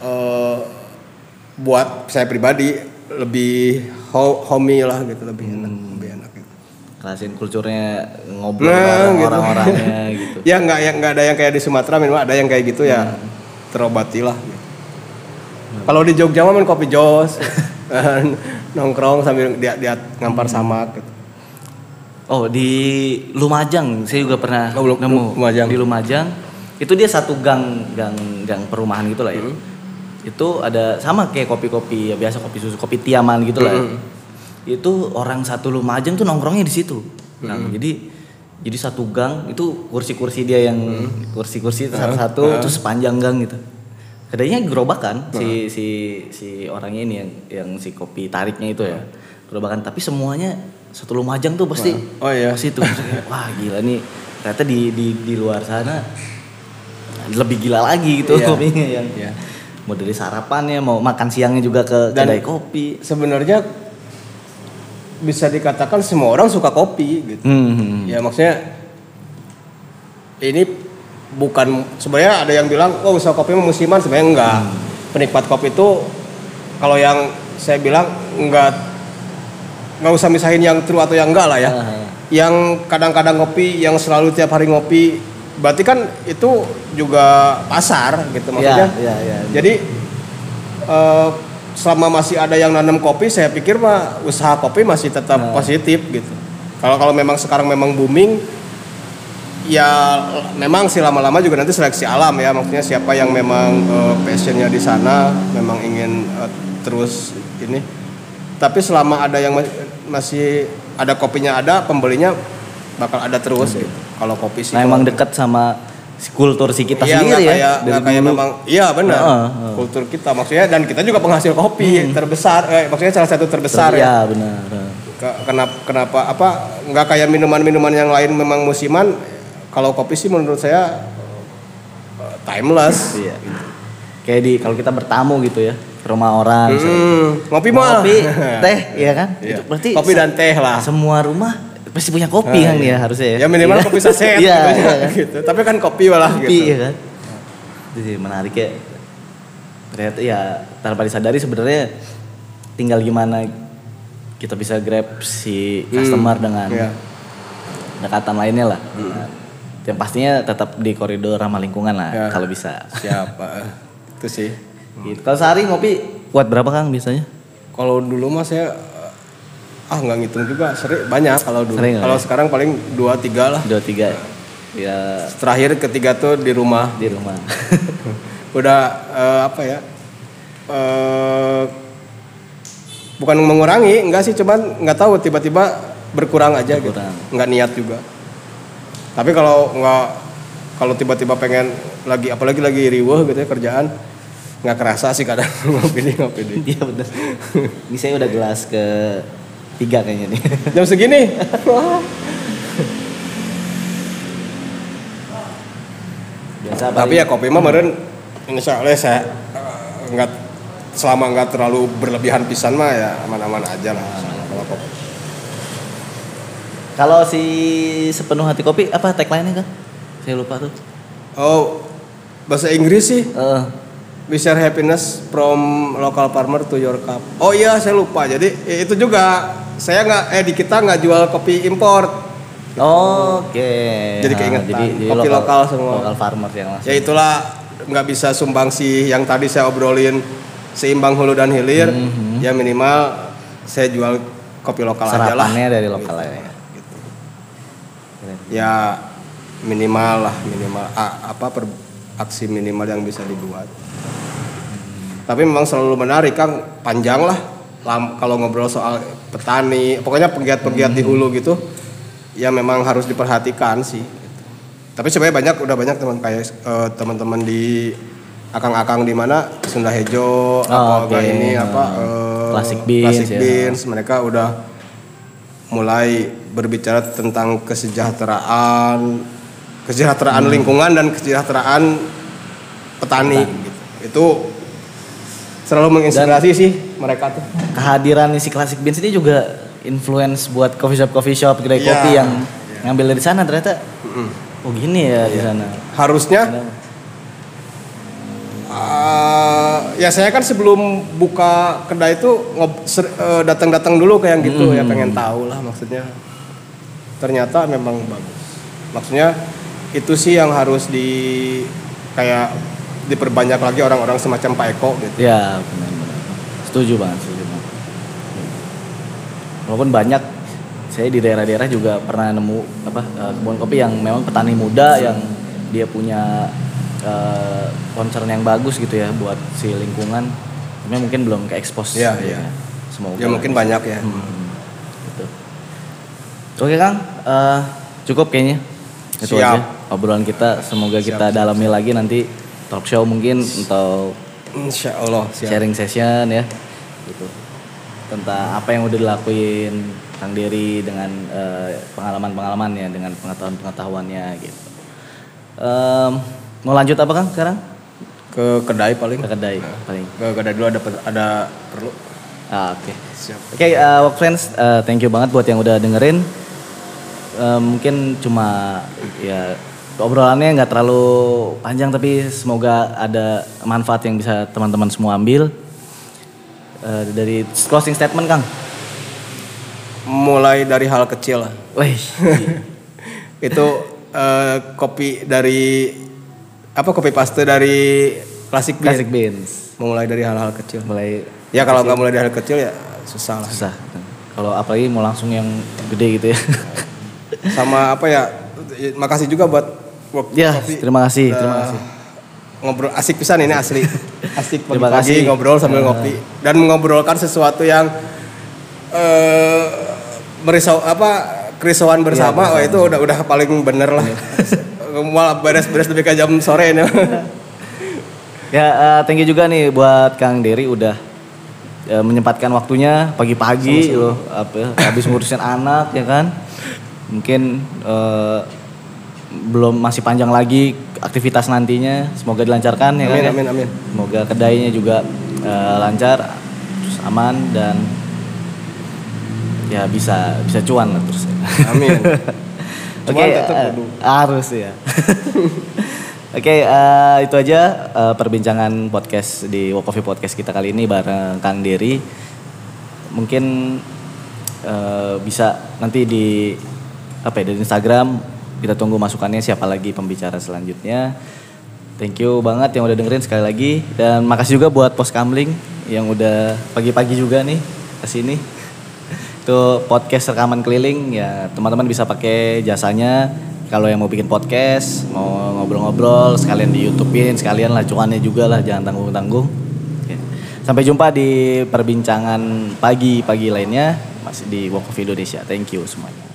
eh, buat saya pribadi lebih ho- homey lah gitu, lebih enak, lebih enak. Kerasin kulturnya ngobrol Nah, gitu. orang-orangnya [laughs] gitu. Ya nggak yang nggak ada yang kayak di Sumatera, minimal ada yang kayak gitu ya terobati lah. gitu. Kalau di Jogja mah main kopi jos, [laughs] nongkrong sambil dia dia ngampar samak gitu. Oh di Lumajang saya juga pernah Oh, Lu- nemu Lumajang. di Lumajang itu dia satu gang gang gang perumahan gitu lah ya. Hmm. Itu ada sama kayak kopi-kopi ya biasa kopi susu kopi tiaman gitu lah. ya. Hmm. Itu orang satu Lumajang tuh nongkrongnya di situ. Nah, Hmm. jadi jadi satu gang itu kursi-kursi dia yang Hmm. kursi-kursi satu-satu itu sepanjang gang gitu. Kedainya gerobakan si si si orangnya ini yang yang si kopi tariknya itu ya. Gerobakan tapi semuanya satu Lumajang tuh pasti Oh iya. pasti Maksudnya, wah gila nih ternyata di di di luar sana lebih gila lagi gitu Iya. kopinya yang Iya. mau dari sarapannya mau makan siangnya juga ke Dan- kedai kopi Sebenarnya bisa dikatakan semua orang suka kopi gitu. Hmm. Ya maksudnya ini bukan sebenarnya ada yang bilang oh usaha kopi musiman sebenarnya enggak. Penikmat kopi itu kalau yang saya bilang enggak nggak usah misahin yang true atau yang enggak lah ya. Ah. Yang kadang-kadang ngopi, yang selalu tiap hari ngopi, berarti kan itu juga pasar gitu maksudnya. ya, ya, ya. Jadi eh, selama masih ada yang nanam kopi, saya pikir mah usaha kopi masih tetap Nah. positif gitu. Kalau kalau memang sekarang memang booming, ya memang sih lama-lama juga nanti seleksi alam ya. Maksudnya siapa yang memang eh, passionnya di sana, memang ingin eh, terus ini. Tapi selama ada yang ma- masih ada kopinya ada, pembelinya bakal ada terus gitu. Kalau kopi sih. Nah, emang dekat sama kultur si kita Iya, sendiri nggak ya. kayak, Dari kayak memang iya benar Heeh, heeh. kultur kita maksudnya dan kita juga penghasil kopi terbesar eh, maksudnya salah satu terbesar ya Iya, benar. Ke- kenapa kenapa apa nggak kayak minuman-minuman yang lain memang musiman kalau kopi sih menurut saya eh, timeless Iya. Kayak di kalau kita bertamu gitu ya ke rumah orang. Hmm, ngopi Mau Kopi, [laughs] teh, iya kan? Iya. Itu berarti kopi dan teh lah semua rumah pasti punya kopi Ah, kan iya. ya harusnya ya. ya minimal Iya. kopi saset [laughs] Iya, gitu, iya kan? gitu. tapi kan kopi malah Kopi gitu ya kan. Itu sih menarik ya. Ternyata ya tanpa disadari sebenarnya tinggal gimana kita bisa grab si customer dengan Iya. pendekatan lainnya lah. Nah, yang pastinya tetap di koridor ramah lingkungan lah Ya. kalau bisa. siapa itu sih Gitu. Kalau sehari ngopi kuat berapa Kang biasanya? Kalau dulu mah saya ah nggak ngitung juga, sering banyak kalau dulu. Sering, Kalau ya? sekarang paling dua tiga lah. Dua tiga ya Terakhir ketiga tuh di rumah. di rumah. [laughs] Udah eh, apa ya? eh bukan mengurangi, enggak sih, cuman nggak tahu tiba-tiba berkurang aja Berkurang. gitu. Nggak niat juga. Tapi kalau nggak kalau tiba-tiba pengen lagi apalagi lagi riweh gitu ya kerjaan nggak kerasa sih kadang [laughs] ngopi di ngopi di. Iya benar. Ini saya udah gelas ke tiga kayaknya nih. [laughs] Jam segini. Biasa Tapi ya kopi mah meren insya Allah saya eh, nggak selama nggak terlalu berlebihan pisan mah ya aman-aman aja lah. Kalau kopi. Kalau si sepenuh hati kopi apa tagline-nya kan? Saya lupa tuh. Oh bahasa Inggris sih. Eh, We share happiness from local farmer to your cup. Oh iya saya lupa. Jadi itu juga saya nggak eh di kita nggak jual kopi import. Oke. Jadi Nah, keingetan. Kopi lokal semua. Lokal farmer yang langsung. Ya itulah nggak bisa sumbang sih yang tadi saya obrolin seimbang hulu dan hilir. Mhm. Ya minimal saya jual kopi lokal aja lah. Dari lokal ya. Keren. ya minimal lah minimal a- apa per, aksi minimal yang bisa dibuat tapi memang selalu menarik kang panjang lah Lam- kalau ngobrol soal petani pokoknya pegiat-pegiat di hulu gitu ya memang harus diperhatikan sih gitu. tapi sebenarnya banyak udah banyak teman kayak eh, teman-teman di akang-akang di mana Sunda Hejo apa oke. apa ini apa eh, Classic Beans, Classic ya. Beans, mereka udah mulai berbicara tentang kesejahteraan kesejahteraan lingkungan dan kesejahteraan petani, gitu. itu selalu menginspirasi sih mereka tuh. Kehadiran si Classic Beans ini juga influence buat coffee shop coffee shop kedai Iya. kopi yang ngambil dari sana ternyata. Oh gini ya di sana. harusnya eh, ya saya kan sebelum buka kedai itu eh, datang-datang dulu ke yang gitu ya pengen tahu lah maksudnya. Ternyata memang bagus. Maksudnya itu sih yang harus di kayak diperbanyak lagi orang-orang semacam Pak Eko gitu. Ya benar-benar. Setuju banget, setuju banget. Walaupun banyak saya di daerah-daerah juga pernah nemu apa eh, kebun kopi yang memang petani muda yang dia punya concern yang bagus gitu ya buat si lingkungan. Tapi mungkin belum ke expose. Iya, gitu iya. ya. Semoga. ya mungkin banyak ya Hmm, gitu. Oke Kang, Eh, cukup kayaknya. Itu Siap. aja obrolan kita. Semoga kita dalami lagi nanti talk show mungkin atau Insya Allah siap sharing session ya gitu tentang apa yang udah dilakuin Kang Dery dengan eh, pengalaman-pengalamannya dengan pengetahuan-pengetahuannya gitu. Em, mau lanjut apa Kang sekarang? ke kedai paling Ke kedai paling. ke kedai dulu ada ada perlu Ah, Oke. siap Oke, eh, work friends, eh, thank you banget buat yang udah dengerin. Eh, mungkin cuma ya obrolannya nggak terlalu panjang tapi semoga ada manfaat yang bisa teman-teman semua ambil. Eh, dari closing statement Kang. mulai dari hal kecil lah Wih, [laughs] itu eh, kopi dari apa kopi paste dari klasik bean. classic beans. mulai dari hal-hal kecil Mulai ya kalau nggak mulai dari hal kecil ya susah lah susah. Kalau apalagi mau langsung yang gede gitu ya. sama apa ya makasih juga buat work ya, kopi terima kasih, terima kasih. Ngobrol asik pisan ini asli. [laughs] Asik pagi-pagi ngobrol sambil Eh. ngopi dan mengobrolkan sesuatu yang eh merisau apa kerisauan bersama. oh, itu udah udah paling bener lah. [laughs] Malah beres-beres lebih ke jam sore ini. [laughs] Ya, eh, thank you juga nih buat Kang Dery udah eh, menyempatkan waktunya pagi-pagi loh, apa habis ngurusin anak ya kan. Mungkin eh, belum masih panjang lagi aktivitas nantinya. Semoga dilancarkan ya kan. amin ya. amin amin Semoga kedainya juga eh, lancar, terus aman dan ya bisa bisa cuan lah terus. amin [laughs] Oke, tetep eh, kudu. harus ya. [laughs] Oke, eh, itu aja eh, perbincangan podcast di Coffee Podcast kita kali ini bareng Kang Dery. Mungkin eh, bisa nanti di apa ya di Instagram kita tunggu masukannya siapa lagi pembicara selanjutnya. Thank you banget yang udah dengerin sekali lagi dan makasih juga buat Pos Kamling yang udah pagi-pagi juga nih ke sini. [laughs] Itu podcast rekaman keliling ya teman-teman bisa pakai jasanya kalau yang mau bikin podcast, mau ngobrol-ngobrol sekalian di YouTubein, sekalian lah cuannya juga lah jangan tanggung-tanggung. Sampai jumpa di perbincangan pagi-pagi lainnya masih di Walk of Indonesia. Thank you semuanya.